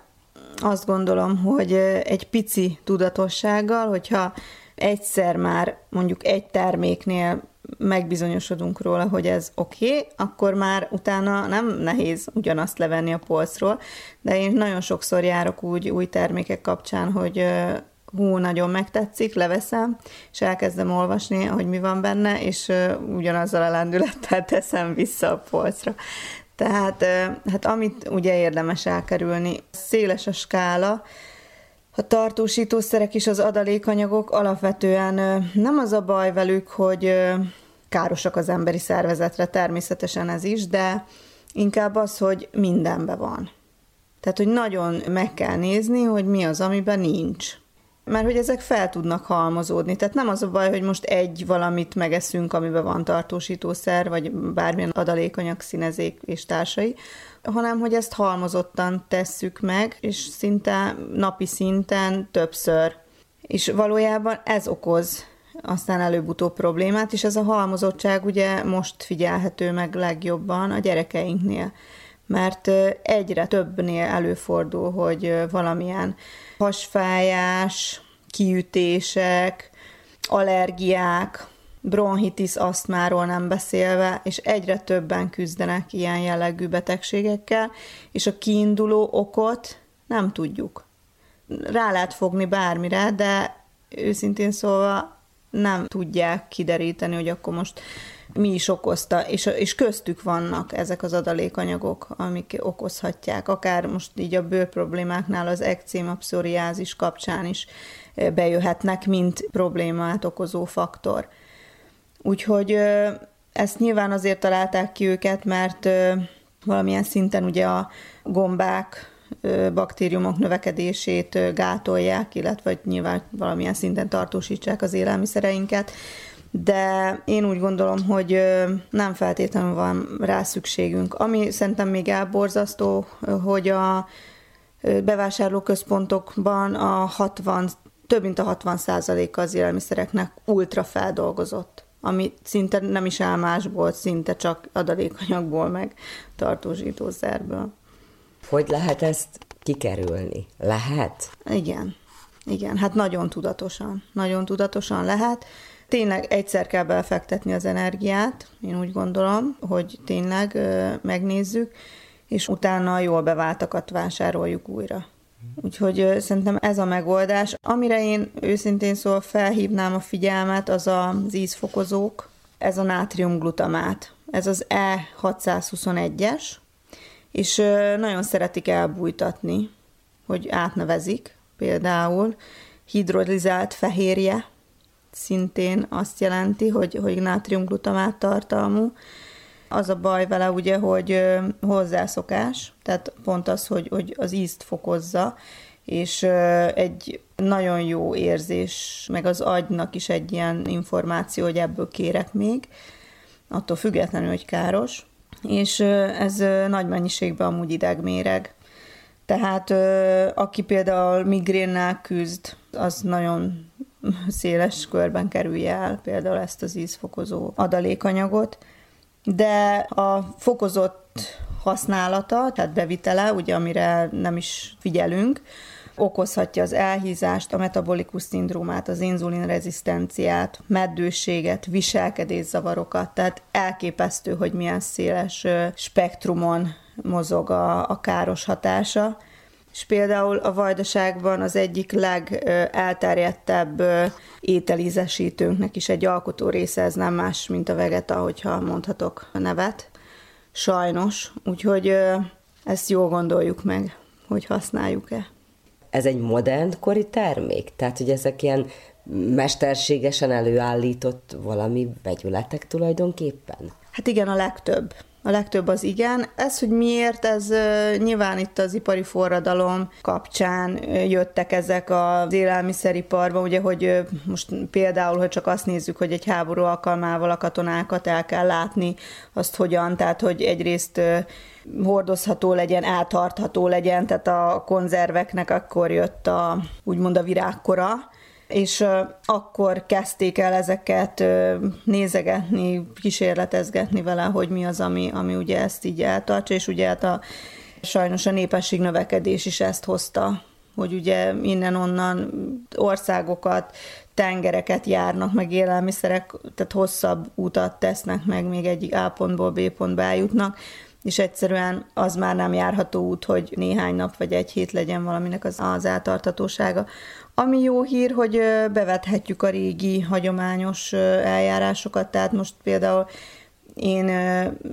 azt gondolom, hogy egy pici tudatossággal, hogyha egyszer már mondjuk egy terméknél megbizonyosodunk róla, hogy ez oké, okay, akkor már utána nem nehéz ugyanazt levenni a polcról, de én nagyon sokszor járok úgy új termékek kapcsán, hogy hú, nagyon megtetszik, leveszem, és elkezdem olvasni, hogy mi van benne, és ugyanazzal a lendülettel teszem vissza a polcra. Tehát hát amit ugye érdemes elkerülni, széles a skála, a tartósítószerek és az adalékanyagok alapvetően nem az a baj velük, hogy károsak az emberi szervezetre, természetesen ez is, de inkább az, hogy mindenben van. Tehát, hogy nagyon meg kell nézni, hogy mi az, amiben nincs mert hogy ezek fel tudnak halmozódni. Tehát nem az a baj, hogy most egy valamit megeszünk, amiben van tartósítószer, vagy bármilyen adalékanyag, színezék és társai, hanem hogy ezt halmozottan tesszük meg, és szinte napi szinten többször. És valójában ez okoz aztán előbb-utóbb problémát, és ez a halmozottság ugye most figyelhető meg legjobban a gyerekeinknél mert egyre többnél előfordul, hogy valamilyen hasfájás, kiütések, allergiák, bronhitis asztmáról nem beszélve, és egyre többen küzdenek ilyen jellegű betegségekkel, és a kiinduló okot nem tudjuk. Rá lehet fogni bármire, de őszintén szólva nem tudják kideríteni, hogy akkor most mi is okozta, és, és köztük vannak ezek az adalékanyagok, amik okozhatják, akár most így a bőr problémáknál az ekcéma pszoriázis kapcsán is bejöhetnek, mint problémát okozó faktor. Úgyhogy ezt nyilván azért találták ki őket, mert valamilyen szinten ugye a gombák, baktériumok növekedését gátolják, illetve nyilván valamilyen szinten tartósítsák az élelmiszereinket, de én úgy gondolom, hogy nem feltétlenül van rá szükségünk. Ami szerintem még elborzasztó, hogy a bevásárlóközpontokban a 60, több mint a 60 százaléka az élelmiszereknek ultra feldolgozott ami szinte nem is áll másból, szinte csak adalékanyagból, meg tartósítószerből. Hogy lehet ezt kikerülni? Lehet? Igen. Igen, hát nagyon tudatosan. Nagyon tudatosan lehet tényleg egyszer kell belefektetni az energiát, én úgy gondolom, hogy tényleg megnézzük, és utána jól beváltakat vásároljuk újra. Úgyhogy szerintem ez a megoldás. Amire én őszintén szóval felhívnám a figyelmet, az az ízfokozók, ez a nátriumglutamát. Ez az E621-es, és nagyon szeretik elbújtatni, hogy átnevezik, például hidrolizált fehérje, szintén azt jelenti, hogy, hogy nátriumglutamát tartalmú. Az a baj vele ugye, hogy hozzászokás, tehát pont az, hogy, hogy az ízt fokozza, és egy nagyon jó érzés, meg az agynak is egy ilyen információ, hogy ebből kérek még, attól függetlenül, hogy káros, és ez nagy mennyiségben amúgy idegméreg. Tehát aki például migrénnel küzd, az nagyon széles körben kerülje el például ezt az ízfokozó adalékanyagot, de a fokozott használata, tehát bevitele, ugye amire nem is figyelünk, okozhatja az elhízást, a metabolikus szindrómát, az inzulinrezisztenciát, meddőséget, viselkedészavarokat, tehát elképesztő, hogy milyen széles spektrumon mozog a, a káros hatása és például a vajdaságban az egyik legelterjedtebb ételízesítőnknek is egy alkotó része, ez nem más, mint a vegeta, hogyha mondhatok a nevet. Sajnos, úgyhogy ezt jól gondoljuk meg, hogy használjuk-e. ez egy modern kori termék? Tehát, hogy ezek ilyen mesterségesen előállított valami vegyületek tulajdonképpen? Hát igen, a legtöbb. A legtöbb az igen. Ez, hogy miért, ez nyilván itt az ipari forradalom kapcsán jöttek ezek az élelmiszeriparba, ugye, hogy most például, hogy csak azt nézzük, hogy egy háború alkalmával a katonákat el kell látni, azt hogyan, tehát hogy egyrészt hordozható legyen, eltartható legyen, tehát a konzerveknek akkor jött a, úgymond a virágkora, és akkor kezdték el ezeket nézegetni, kísérletezgetni vele, hogy mi az, ami, ami ugye ezt így eltartsa, és ugye hát a, sajnos a népesség növekedés is ezt hozta, hogy ugye innen-onnan országokat, tengereket járnak, meg élelmiszerek, tehát hosszabb utat tesznek meg, még egyik A pontból B pontba eljutnak, és egyszerűen az már nem járható út, hogy néhány nap vagy egy hét legyen valaminek az, az eltartatósága. Ami jó hír, hogy bevethetjük a régi hagyományos eljárásokat, tehát most például én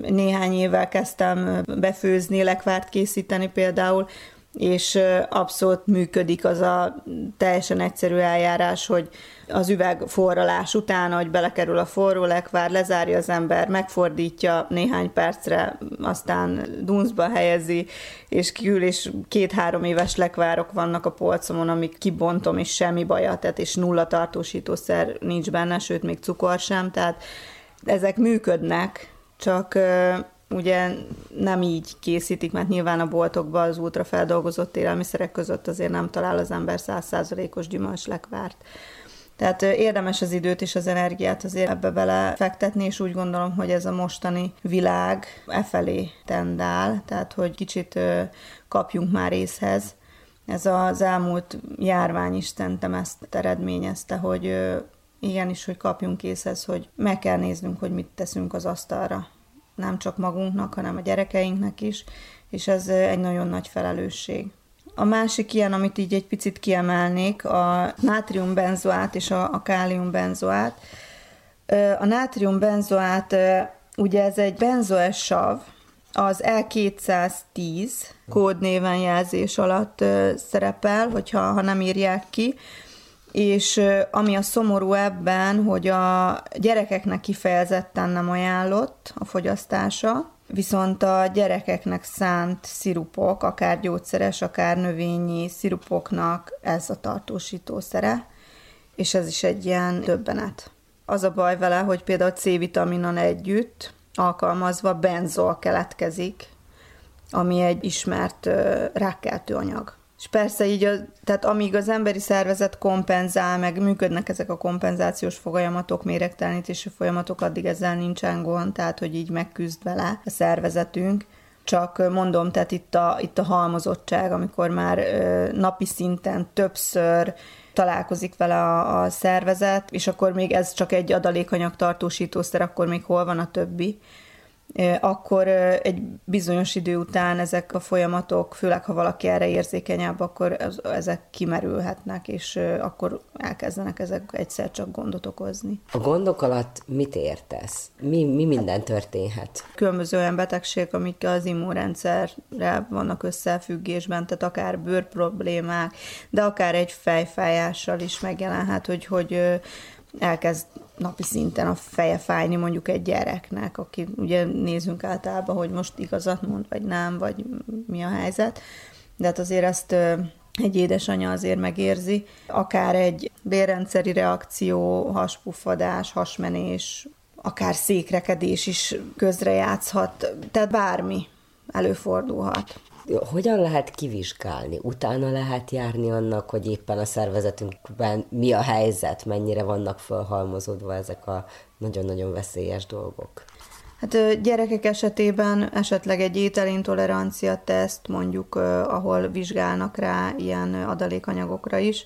néhány évvel kezdtem befőzni, lekvárt készíteni például, és abszolút működik az a teljesen egyszerű eljárás, hogy az üveg forralás után, hogy belekerül a forró lekvár, lezárja az ember, megfordítja néhány percre, aztán dunszba helyezi, és kiül, és két-három éves lekvárok vannak a polcomon, amik kibontom, és semmi baja, tehát és nulla tartósítószer nincs benne, sőt, még cukor sem, tehát ezek működnek, csak ugye nem így készítik, mert nyilván a boltokban az ultrafeldolgozott élelmiszerek között azért nem talál az ember százszázalékos gyümölcslekvárt. Tehát érdemes az időt és az energiát azért ebbe bele fektetni, és úgy gondolom, hogy ez a mostani világ e felé tendál, tehát hogy kicsit kapjunk már észhez. Ez az elmúlt járvány is szerintem ezt eredményezte, hogy igenis, hogy kapjunk észhez, hogy meg kell néznünk, hogy mit teszünk az asztalra nem csak magunknak, hanem a gyerekeinknek is, és ez egy nagyon nagy felelősség. A másik ilyen, amit így egy picit kiemelnék, a nátriumbenzoát és a, a káliumbenzoát. A nátriumbenzoát, ugye ez egy benzoes sav, az L210 kódnéven jelzés alatt szerepel, hogyha ha nem írják ki, és ami a szomorú ebben, hogy a gyerekeknek kifejezetten nem ajánlott a fogyasztása, viszont a gyerekeknek szánt szirupok, akár gyógyszeres, akár növényi szirupoknak ez a tartósítószere, és ez is egy ilyen döbbenet. Az a baj vele, hogy például C-vitaminon együtt alkalmazva benzol keletkezik, ami egy ismert rákkeltő anyag. És persze így, a, tehát amíg az emberi szervezet kompenzál, meg működnek ezek a kompenzációs folyamatok, méregtelenítési folyamatok, addig ezzel nincsen gond, tehát hogy így megküzd vele a szervezetünk. Csak mondom, tehát itt a, itt a halmozottság, amikor már ö, napi szinten többször találkozik vele a, a szervezet, és akkor még ez csak egy adalékanyag tartósítószer, akkor még hol van a többi akkor egy bizonyos idő után ezek a folyamatok, főleg ha valaki erre érzékenyebb, akkor ezek kimerülhetnek, és akkor elkezdenek ezek egyszer csak gondot okozni. A gondok alatt mit értesz? Mi, mi minden történhet? Különböző olyan betegségek, amik az immunrendszerre vannak összefüggésben, tehát akár bőr problémák, de akár egy fejfájással is megjelenhet, hogy, hogy elkezd napi szinten a feje fájni mondjuk egy gyereknek, aki ugye nézünk általában, hogy most igazat mond, vagy nem, vagy mi a helyzet. De hát azért ezt egy édesanyja azért megérzi. Akár egy bérrendszeri reakció, haspuffadás, hasmenés, akár székrekedés is közrejátszhat, tehát bármi előfordulhat hogyan lehet kivizsgálni? Utána lehet járni annak, hogy éppen a szervezetünkben mi a helyzet, mennyire vannak felhalmozódva ezek a nagyon-nagyon veszélyes dolgok? Hát gyerekek esetében esetleg egy ételintolerancia teszt, mondjuk, ahol vizsgálnak rá ilyen adalékanyagokra is,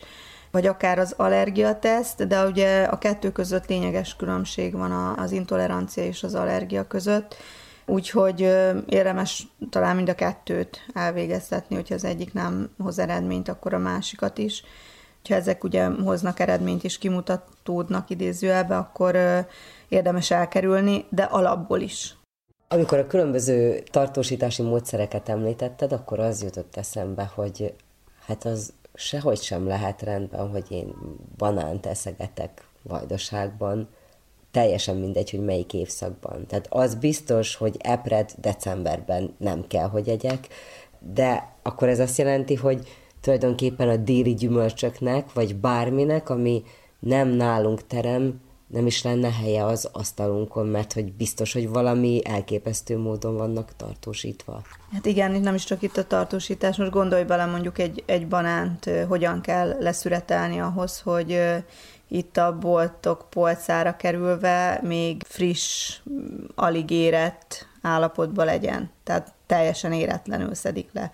vagy akár az allergiateszt, de ugye a kettő között lényeges különbség van az intolerancia és az allergia között Úgyhogy érdemes talán mind a kettőt elvégeztetni, hogyha az egyik nem hoz eredményt, akkor a másikat is. Ha ezek ugye hoznak eredményt és kimutatódnak idézőjelbe, akkor érdemes elkerülni, de alapból is. Amikor a különböző tartósítási módszereket említetted, akkor az jutott eszembe, hogy hát az sehogy sem lehet rendben, hogy én banánt eszegetek vajdaságban, teljesen mindegy, hogy melyik évszakban. Tehát az biztos, hogy epred decemberben nem kell, hogy egyek, de akkor ez azt jelenti, hogy tulajdonképpen a déli gyümölcsöknek, vagy bárminek, ami nem nálunk terem, nem is lenne helye az asztalunkon, mert hogy biztos, hogy valami elképesztő módon vannak tartósítva. Hát igen, nem is csak itt a tartósítás, most gondolj bele mondjuk egy, egy banánt, hogyan kell leszüretelni ahhoz, hogy itt a boltok polcára kerülve még friss, alig érett állapotban legyen. Tehát teljesen éretlenül szedik le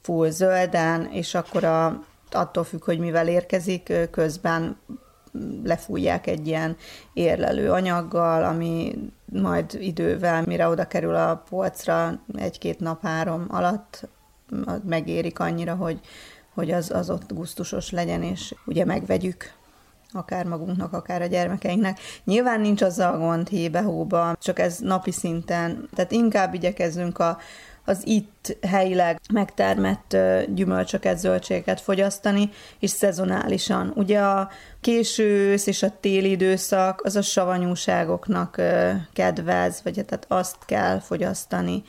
full zölden, és akkor a, attól függ, hogy mivel érkezik, közben lefújják egy ilyen érlelő anyaggal, ami majd idővel, mire oda kerül a polcra, egy-két nap, három alatt megérik annyira, hogy, hogy az, az ott gusztusos legyen, és ugye megvegyük akár magunknak, akár a gyermekeinknek. Nyilván nincs azzal gond hébe-hóba, csak ez napi szinten, tehát inkább igyekezzünk a, az itt helyileg megtermett gyümölcsöket, zöldségeket fogyasztani, és szezonálisan. Ugye a késő ősz és a téli időszak az a savanyúságoknak kedvez, vagy tehát azt kell fogyasztani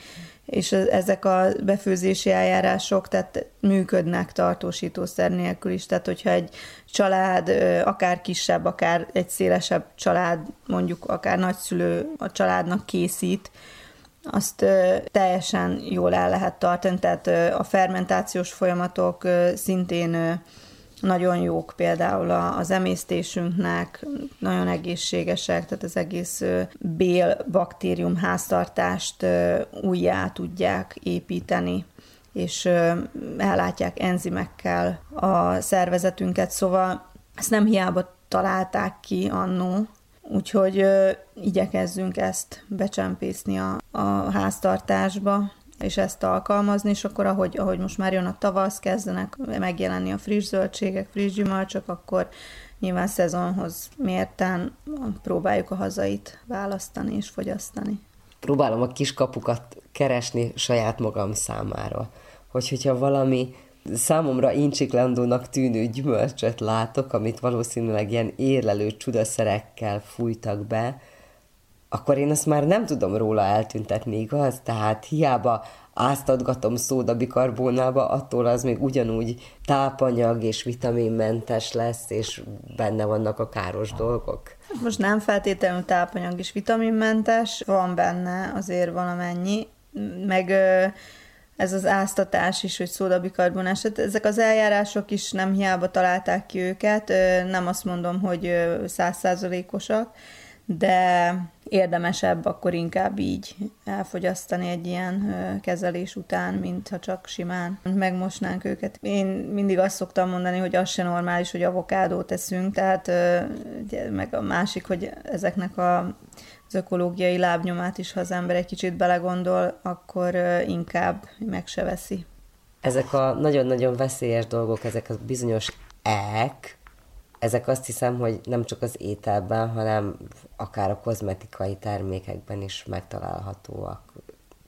és ezek a befőzési eljárások tehát működnek tartósítószer nélkül is. Tehát, hogyha egy család, akár kisebb, akár egy szélesebb család, mondjuk akár nagyszülő a családnak készít, azt teljesen jól el lehet tartani, tehát a fermentációs folyamatok szintén nagyon jók például az emésztésünknek, nagyon egészségesek, tehát az egész bél baktérium háztartást újjá tudják építeni és ellátják enzimekkel a szervezetünket, szóval ezt nem hiába találták ki annó, úgyhogy ö, igyekezzünk ezt becsempészni a, a háztartásba, és ezt alkalmazni, és akkor ahogy, ahogy most már jön a tavasz, kezdenek megjelenni a friss zöldségek, friss gyümölcsök, akkor nyilván szezonhoz mérten próbáljuk a hazait választani és fogyasztani. Próbálom a kis kapukat keresni saját magam számára. Hogy, hogyha valami számomra incsiklandónak tűnő gyümölcsöt látok, amit valószínűleg ilyen érlelő csudaszerekkel fújtak be, akkor én azt már nem tudom róla eltüntetni, igaz? Tehát hiába áztatgatom szódabikarbónába, attól az még ugyanúgy tápanyag és vitaminmentes lesz, és benne vannak a káros dolgok. Most nem feltétlenül tápanyag és vitaminmentes, van benne azért valamennyi, meg ez az áztatás is, hogy szódabikarbonás. Hát ezek az eljárások is nem hiába találták ki őket, nem azt mondom, hogy százszázalékosak, de érdemesebb akkor inkább így elfogyasztani egy ilyen kezelés után, mint ha csak simán megmosnánk őket. Én mindig azt szoktam mondani, hogy az se normális, hogy avokádót teszünk, tehát meg a másik, hogy ezeknek a az ökológiai lábnyomát is, ha az ember egy kicsit belegondol, akkor inkább meg se veszi. Ezek a nagyon-nagyon veszélyes dolgok, ezek a bizonyos ek, ezek azt hiszem, hogy nem csak az ételben, hanem akár a kozmetikai termékekben is megtalálhatóak.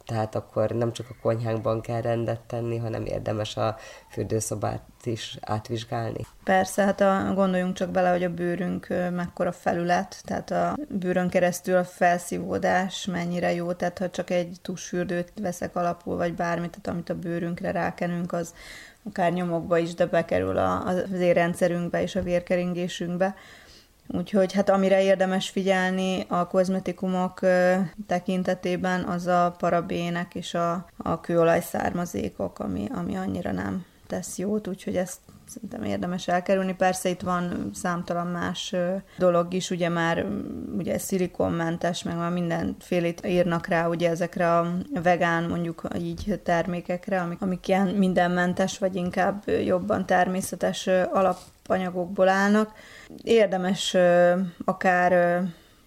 Tehát akkor nem csak a konyhánkban kell rendet tenni, hanem érdemes a fürdőszobát is átvizsgálni. Persze, hát a, gondoljunk csak bele, hogy a bőrünk mekkora felület, tehát a bőrön keresztül a felszívódás mennyire jó, tehát ha csak egy tusfürdőt veszek alapul, vagy bármit, tehát amit a bőrünkre rákenünk, az akár nyomokba is, de bekerül a, az érrendszerünkbe és a vérkeringésünkbe. Úgyhogy hát amire érdemes figyelni a kozmetikumok tekintetében, az a parabének és a, a kőolaj származékok, ami, ami annyira nem tesz jót, úgyhogy ezt szerintem érdemes elkerülni. Persze itt van számtalan más dolog is, ugye már ugye szilikonmentes, meg már mindenfélét írnak rá ugye ezekre a vegán mondjuk így termékekre, amik, amik ilyen mindenmentes, vagy inkább jobban természetes alapanyagokból állnak. Érdemes akár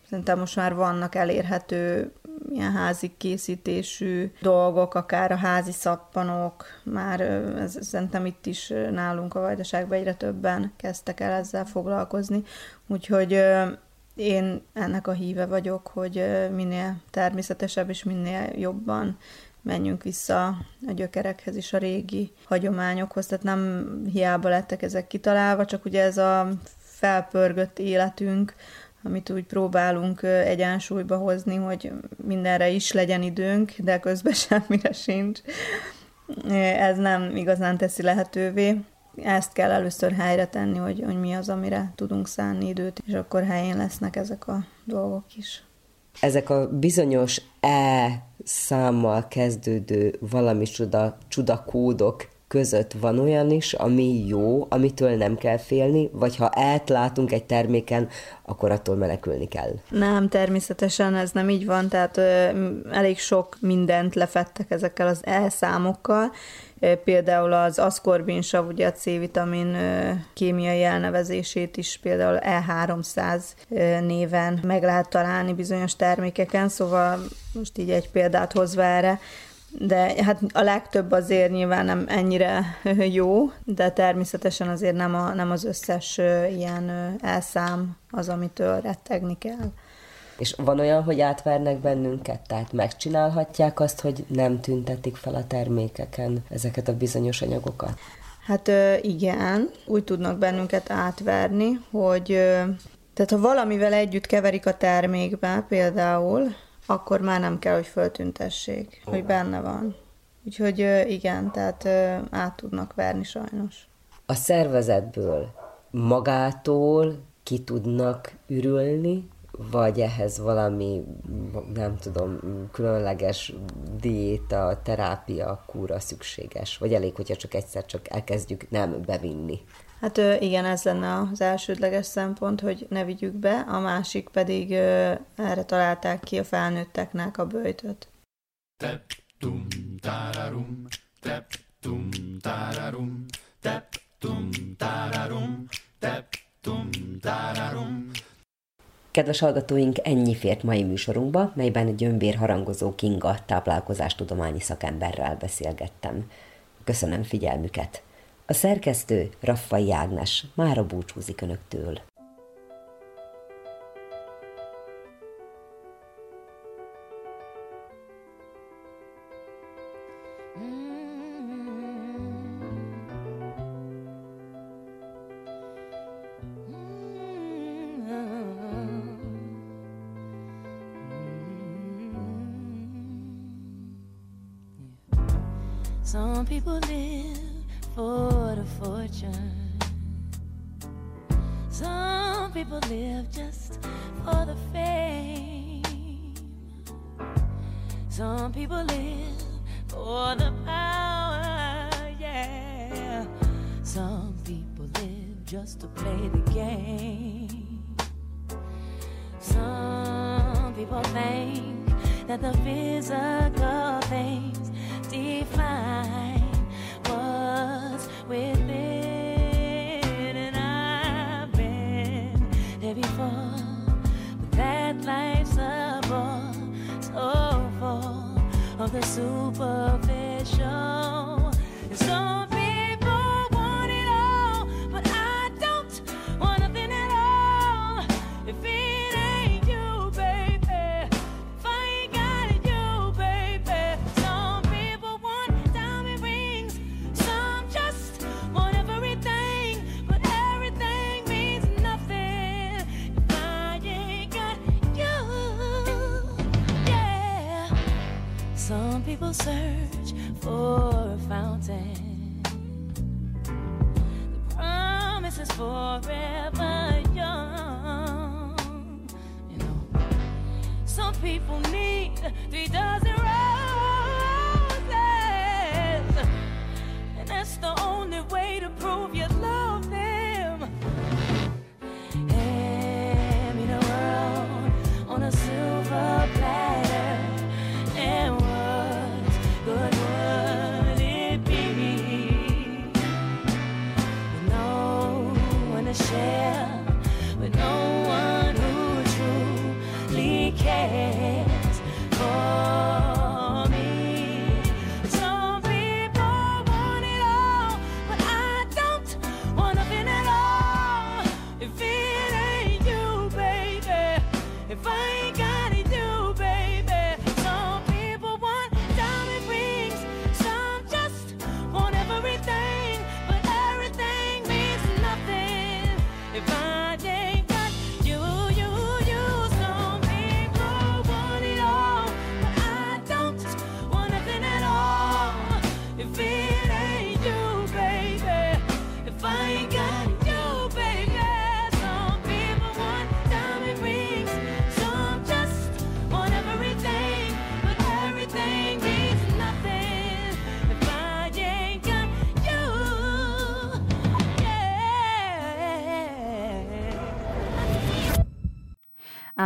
Szerintem most már vannak elérhető ilyen házi készítésű dolgok, akár a házi szappanok, már ez, szerintem itt is nálunk a Vajdaságban egyre többen kezdtek el ezzel foglalkozni, úgyhogy én ennek a híve vagyok, hogy minél természetesebb és minél jobban menjünk vissza a gyökerekhez is, a régi hagyományokhoz, tehát nem hiába lettek ezek kitalálva, csak ugye ez a felpörgött életünk, amit úgy próbálunk egyensúlyba hozni, hogy mindenre is legyen időnk, de közben semmire sincs. Ez nem igazán teszi lehetővé. Ezt kell először helyre tenni, hogy, hogy mi az, amire tudunk szánni időt, és akkor helyén lesznek ezek a dolgok is. Ezek a bizonyos E számmal kezdődő valami csuda, csudakódok között van olyan is, ami jó, amitől nem kell félni, vagy ha látunk egy terméken, akkor attól menekülni kell. Nem, természetesen ez nem így van, tehát ö, elég sok mindent lefettek ezekkel az elszámokkal, Például az aszkorbinsav, ugye a C-vitamin kémiai elnevezését is például E300 néven meg lehet találni bizonyos termékeken, szóval most így egy példát hozva erre, de hát a legtöbb azért nyilván nem ennyire jó, de természetesen azért nem, a, nem az összes ilyen elszám az, amitől rettegni kell. És van olyan, hogy átvernek bennünket, tehát megcsinálhatják azt, hogy nem tüntetik fel a termékeken ezeket a bizonyos anyagokat? Hát igen, úgy tudnak bennünket átverni, hogy tehát ha valamivel együtt keverik a termékbe például, akkor már nem kell, hogy föltüntessék, oh. hogy benne van. Úgyhogy igen, tehát át tudnak verni sajnos. A szervezetből magától ki tudnak ürülni, vagy ehhez valami, nem tudom, különleges diéta, terápia, kúra szükséges? Vagy elég, hogyha csak egyszer csak elkezdjük nem bevinni? Hát igen, ez lenne az elsődleges szempont, hogy ne vigyük be, a másik pedig erre találták ki a felnőtteknek a bőjtöt. Tep, tum, tararum, tep, tum, tararum, tep, tum, tararum, tep, tum, tararum. Kedves hallgatóink, ennyi fért mai műsorunkba, melyben gyömbér harangozó Kinga táplálkozástudományi szakemberrel beszélgettem. Köszönöm figyelmüket! A szerkesztő Raffai Ágnes mára búcsúzik Önöktől.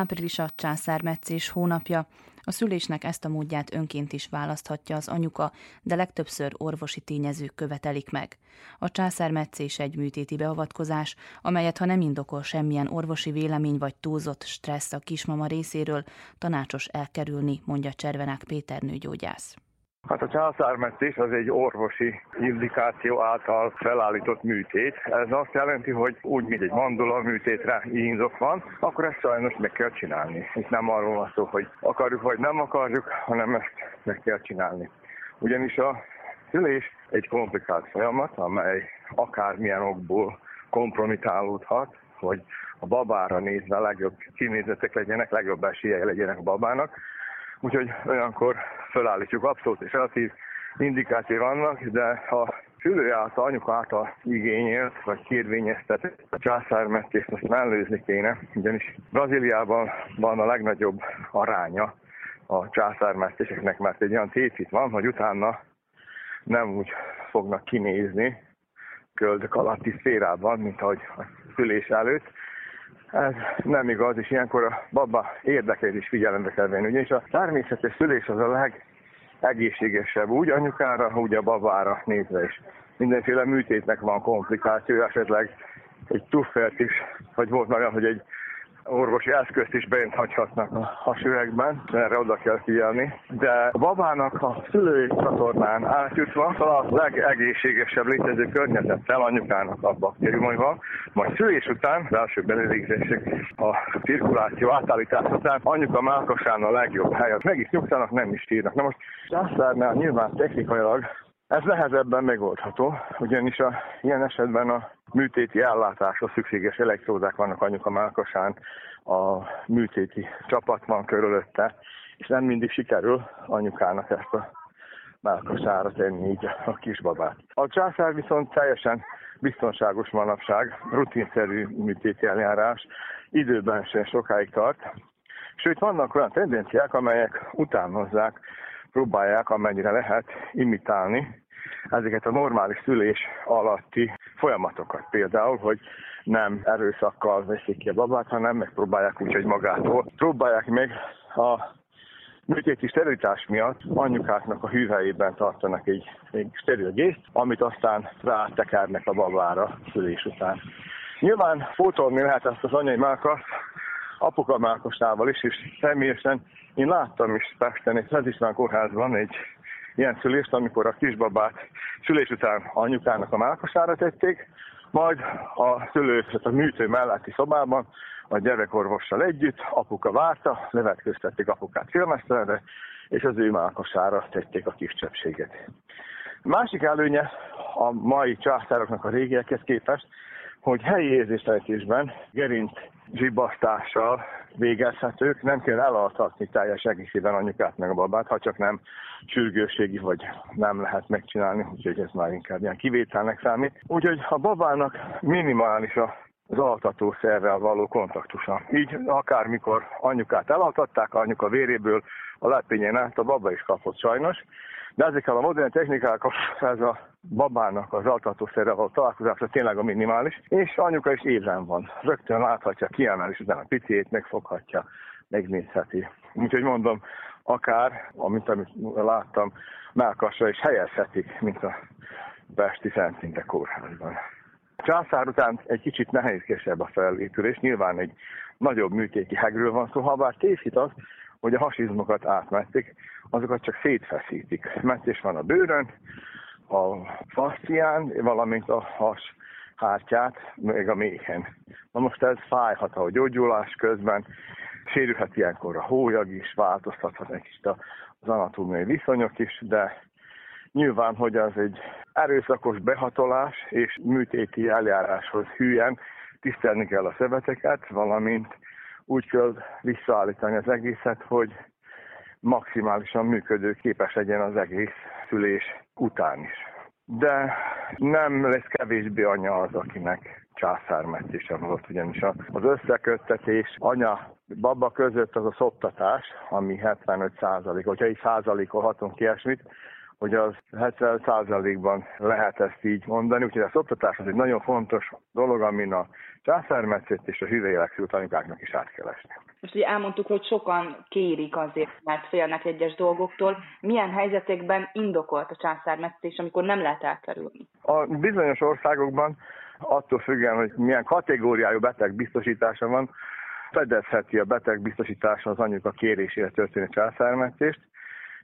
Április a császármetszés hónapja, a szülésnek ezt a módját önként is választhatja az anyuka, de legtöbbször orvosi tényezők követelik meg. A császármetszés egy műtéti beavatkozás, amelyet ha nem indokol semmilyen orvosi vélemény vagy túlzott stressz a kismama részéről, tanácsos elkerülni, mondja Cservenák Péter nőgyógyász. Hát a császármetszés az egy orvosi indikáció által felállított műtét. Ez azt jelenti, hogy úgy, mint egy mandula műtétre indok van, akkor ezt sajnos meg kell csinálni. Itt nem arról van szó, hogy akarjuk vagy nem akarjuk, hanem ezt meg kell csinálni. Ugyanis a szülés egy komplikált folyamat, amely akármilyen okból kompromitálódhat, hogy a babára nézve legjobb kinézetek legyenek, legjobb esélye legyenek a babának, Úgyhogy olyankor felállítjuk abszolút és relatív indikáció vannak, de a szülő által, anyuka által igényelt, vagy kérvényeztetett a császármetést azt mellőzni kéne, ugyanis Brazíliában van a legnagyobb aránya a császármetéseknek, mert egy olyan tétit van, hogy utána nem úgy fognak kinézni köldök alatti szférában, mint ahogy a szülés előtt, ez nem igaz, és ilyenkor a baba érdekeit is figyelembe kell venni. Ugyanis a természetes szülés az a legegészségesebb, úgy anyukára, úgy a babára nézve is. Mindenféle műtétnek van komplikáció, esetleg egy tuffert is, vagy volt olyan, hogy egy orvosi eszközt is bent a hasüvegben, erre oda kell figyelni. De a babának a szülői csatornán átjutva a legegészségesebb létező környezettel anyukának a baktériumaival, majd szülés után, az első belőlegzések, a cirkuláció átállítás után anyuka melkasán a legjobb hely. Meg is nyugtanak, nem is írnak. Na most Császárnál nyilván technikailag ez nehezebben megoldható, ugyanis a, ilyen esetben a műtéti ellátásra szükséges elektródák vannak anyuka melkasán, a műtéti csapat van körülötte, és nem mindig sikerül anyukának ezt a melkasára tenni így a kisbabát. A császár viszont teljesen biztonságos manapság, rutinszerű műtéti eljárás, időben sem sokáig tart. Sőt, vannak olyan tendenciák, amelyek utánozzák, próbálják amennyire lehet imitálni ezeket a normális szülés alatti folyamatokat. Például, hogy nem erőszakkal veszik ki a babát, hanem megpróbálják úgy, hogy magától. Próbálják meg a műtéti sterilitás miatt anyukáknak a hűvejében tartanak egy, egy steril gészt, amit aztán rátekernek a babára szülés után. Nyilván fotolni lehet ezt az anyai mákaszt, apuka mákosával is, és személyesen én láttam is Pesten egy Szent kórházban egy ilyen szülést, amikor a kisbabát szülés után anyukának a mákosára tették, majd a szülő a műtő melletti szobában a gyerekorvossal együtt, apuka várta, levetköztették apukát filmesztelenre, és az ő mákosára tették a kis csepséget. Másik előnye a mai császároknak a régiekhez képest, hogy helyi érzéseltésben gerinc zsibasztással végezhetők, nem kell elaltatni teljes egészében anyukát meg a babát, ha csak nem sürgőségi, vagy nem lehet megcsinálni, úgyhogy ez már inkább ilyen kivételnek számít. Úgyhogy a babának minimális a az altató szervvel való kontaktusa. Így akármikor anyukát elaltatták, anyuka véréből a lepényen át a baba is kapott sajnos, de ezekkel a modern technikákkal ez a babának az altatószerrel való találkozása tényleg a minimális, és anyuka is élen van. Rögtön láthatja, kiemel, és utána a piciét megfoghatja, megnézheti. Úgyhogy mondom, akár, amit, amit láttam, melkasra is helyezhetik, mint a Pesti Szentszinte kórházban. Császár után egy kicsit nehézkesebb a felépülés, nyilván egy nagyobb műtéti hegről van szó, ha bár tévhit az, hogy a hasizmokat átmették, azokat csak szétfeszítik. Metszés van a bőrön, a fascián, valamint a has hártyát, még a méhen. Na most ez fájhat a gyógyulás közben, sérülhet ilyenkor a hólyag is, változtathat egy kicsit az anatómiai viszonyok is, de nyilván, hogy az egy erőszakos behatolás és műtéti eljáráshoz hülyen tisztelni kell a szöveteket, valamint úgy kell visszaállítani az egészet, hogy maximálisan működő képes legyen az egész szülés után is. De nem lesz kevésbé anya az, akinek császármetése volt, ugyanis az összeköttetés anya baba között az a szoptatás, ami 75 százalék, hogyha egy százalékolhatunk ilyesmit, hogy az 70%-ban lehet ezt így mondani, úgyhogy a szoptatás az egy nagyon fontos dolog, amin a császármetszét és a hüvelykült anyukáknak is át kell esni. Most ugye elmondtuk, hogy sokan kérik azért, mert félnek egyes dolgoktól. Milyen helyzetekben indokolt a császármetszés, amikor nem lehet elkerülni? A bizonyos országokban attól függően, hogy milyen kategóriájú beteg biztosítása van, fedezheti a beteg biztosítása az anyuka kérésére történő császármetszést.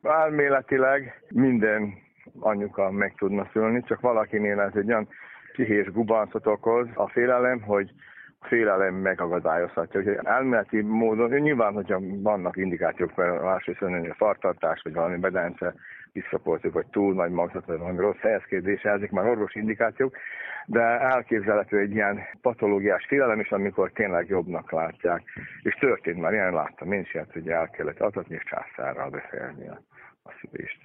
Elméletileg minden anyuka meg tudna szülni, csak valakinél ez egy olyan pszichés gubancot okoz a félelem, hogy félelem megakadályozhatja. Úgyhogy elméleti módon, nyilván, hogyha vannak indikációk, mert másrészt a fartartás, vagy valami bedence, visszapoltuk, vagy túl nagy magzat, vagy valami rossz helyezkedés, ezek már orvosi indikációk, de elképzelhető egy ilyen patológiás félelem is, amikor tényleg jobbnak látják. És történt már, ilyen láttam én is, hogy el kellett adatni, és császárral befejezni a, a szülést.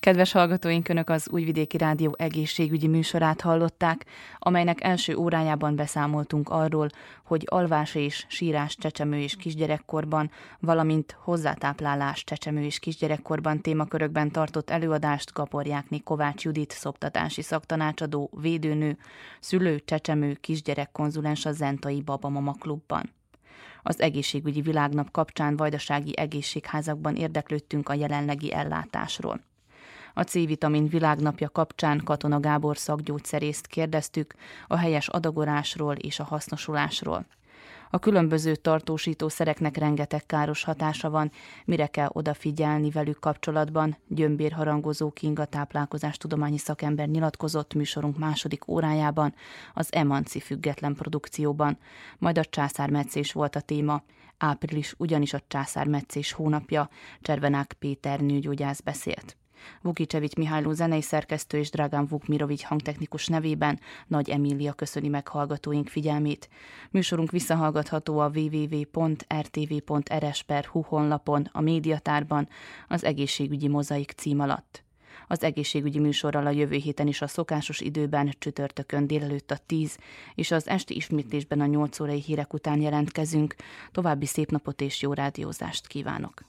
Kedves hallgatóink, Önök az Újvidéki Rádió egészségügyi műsorát hallották, amelynek első órájában beszámoltunk arról, hogy alvás és sírás csecsemő és kisgyerekkorban, valamint hozzátáplálás csecsemő és kisgyerekkorban témakörökben tartott előadást Gaporjákné Kovács Judit szoptatási szaktanácsadó, védőnő, szülő, csecsemő, kisgyerek konzulens a Zentai Babamama Klubban. Az egészségügyi világnap kapcsán vajdasági egészségházakban érdeklődtünk a jelenlegi ellátásról. A C-vitamin világnapja kapcsán Katona Gábor szakgyógyszerészt kérdeztük a helyes adagolásról és a hasznosulásról. A különböző tartósítószereknek rengeteg káros hatása van, mire kell odafigyelni velük kapcsolatban, gyömbérharangozó Kinga táplálkozás tudományi szakember nyilatkozott műsorunk második órájában, az Emanci független produkcióban, majd a császármetszés volt a téma. Április ugyanis a császármetszés hónapja, Cservenák Péter nőgyógyász beszélt. Vukicevics Mihályló zenei szerkesztő és Dragán Vukmirovics hangtechnikus nevében Nagy Emília köszöni meg hallgatóink figyelmét. Műsorunk visszahallgatható a www.rtv.rs.hu honlapon, a médiatárban, az egészségügyi mozaik cím alatt. Az egészségügyi műsorral a jövő héten is a szokásos időben csütörtökön délelőtt a 10 és az esti ismétlésben a 8 órai hírek után jelentkezünk. További szép napot és jó rádiózást kívánok!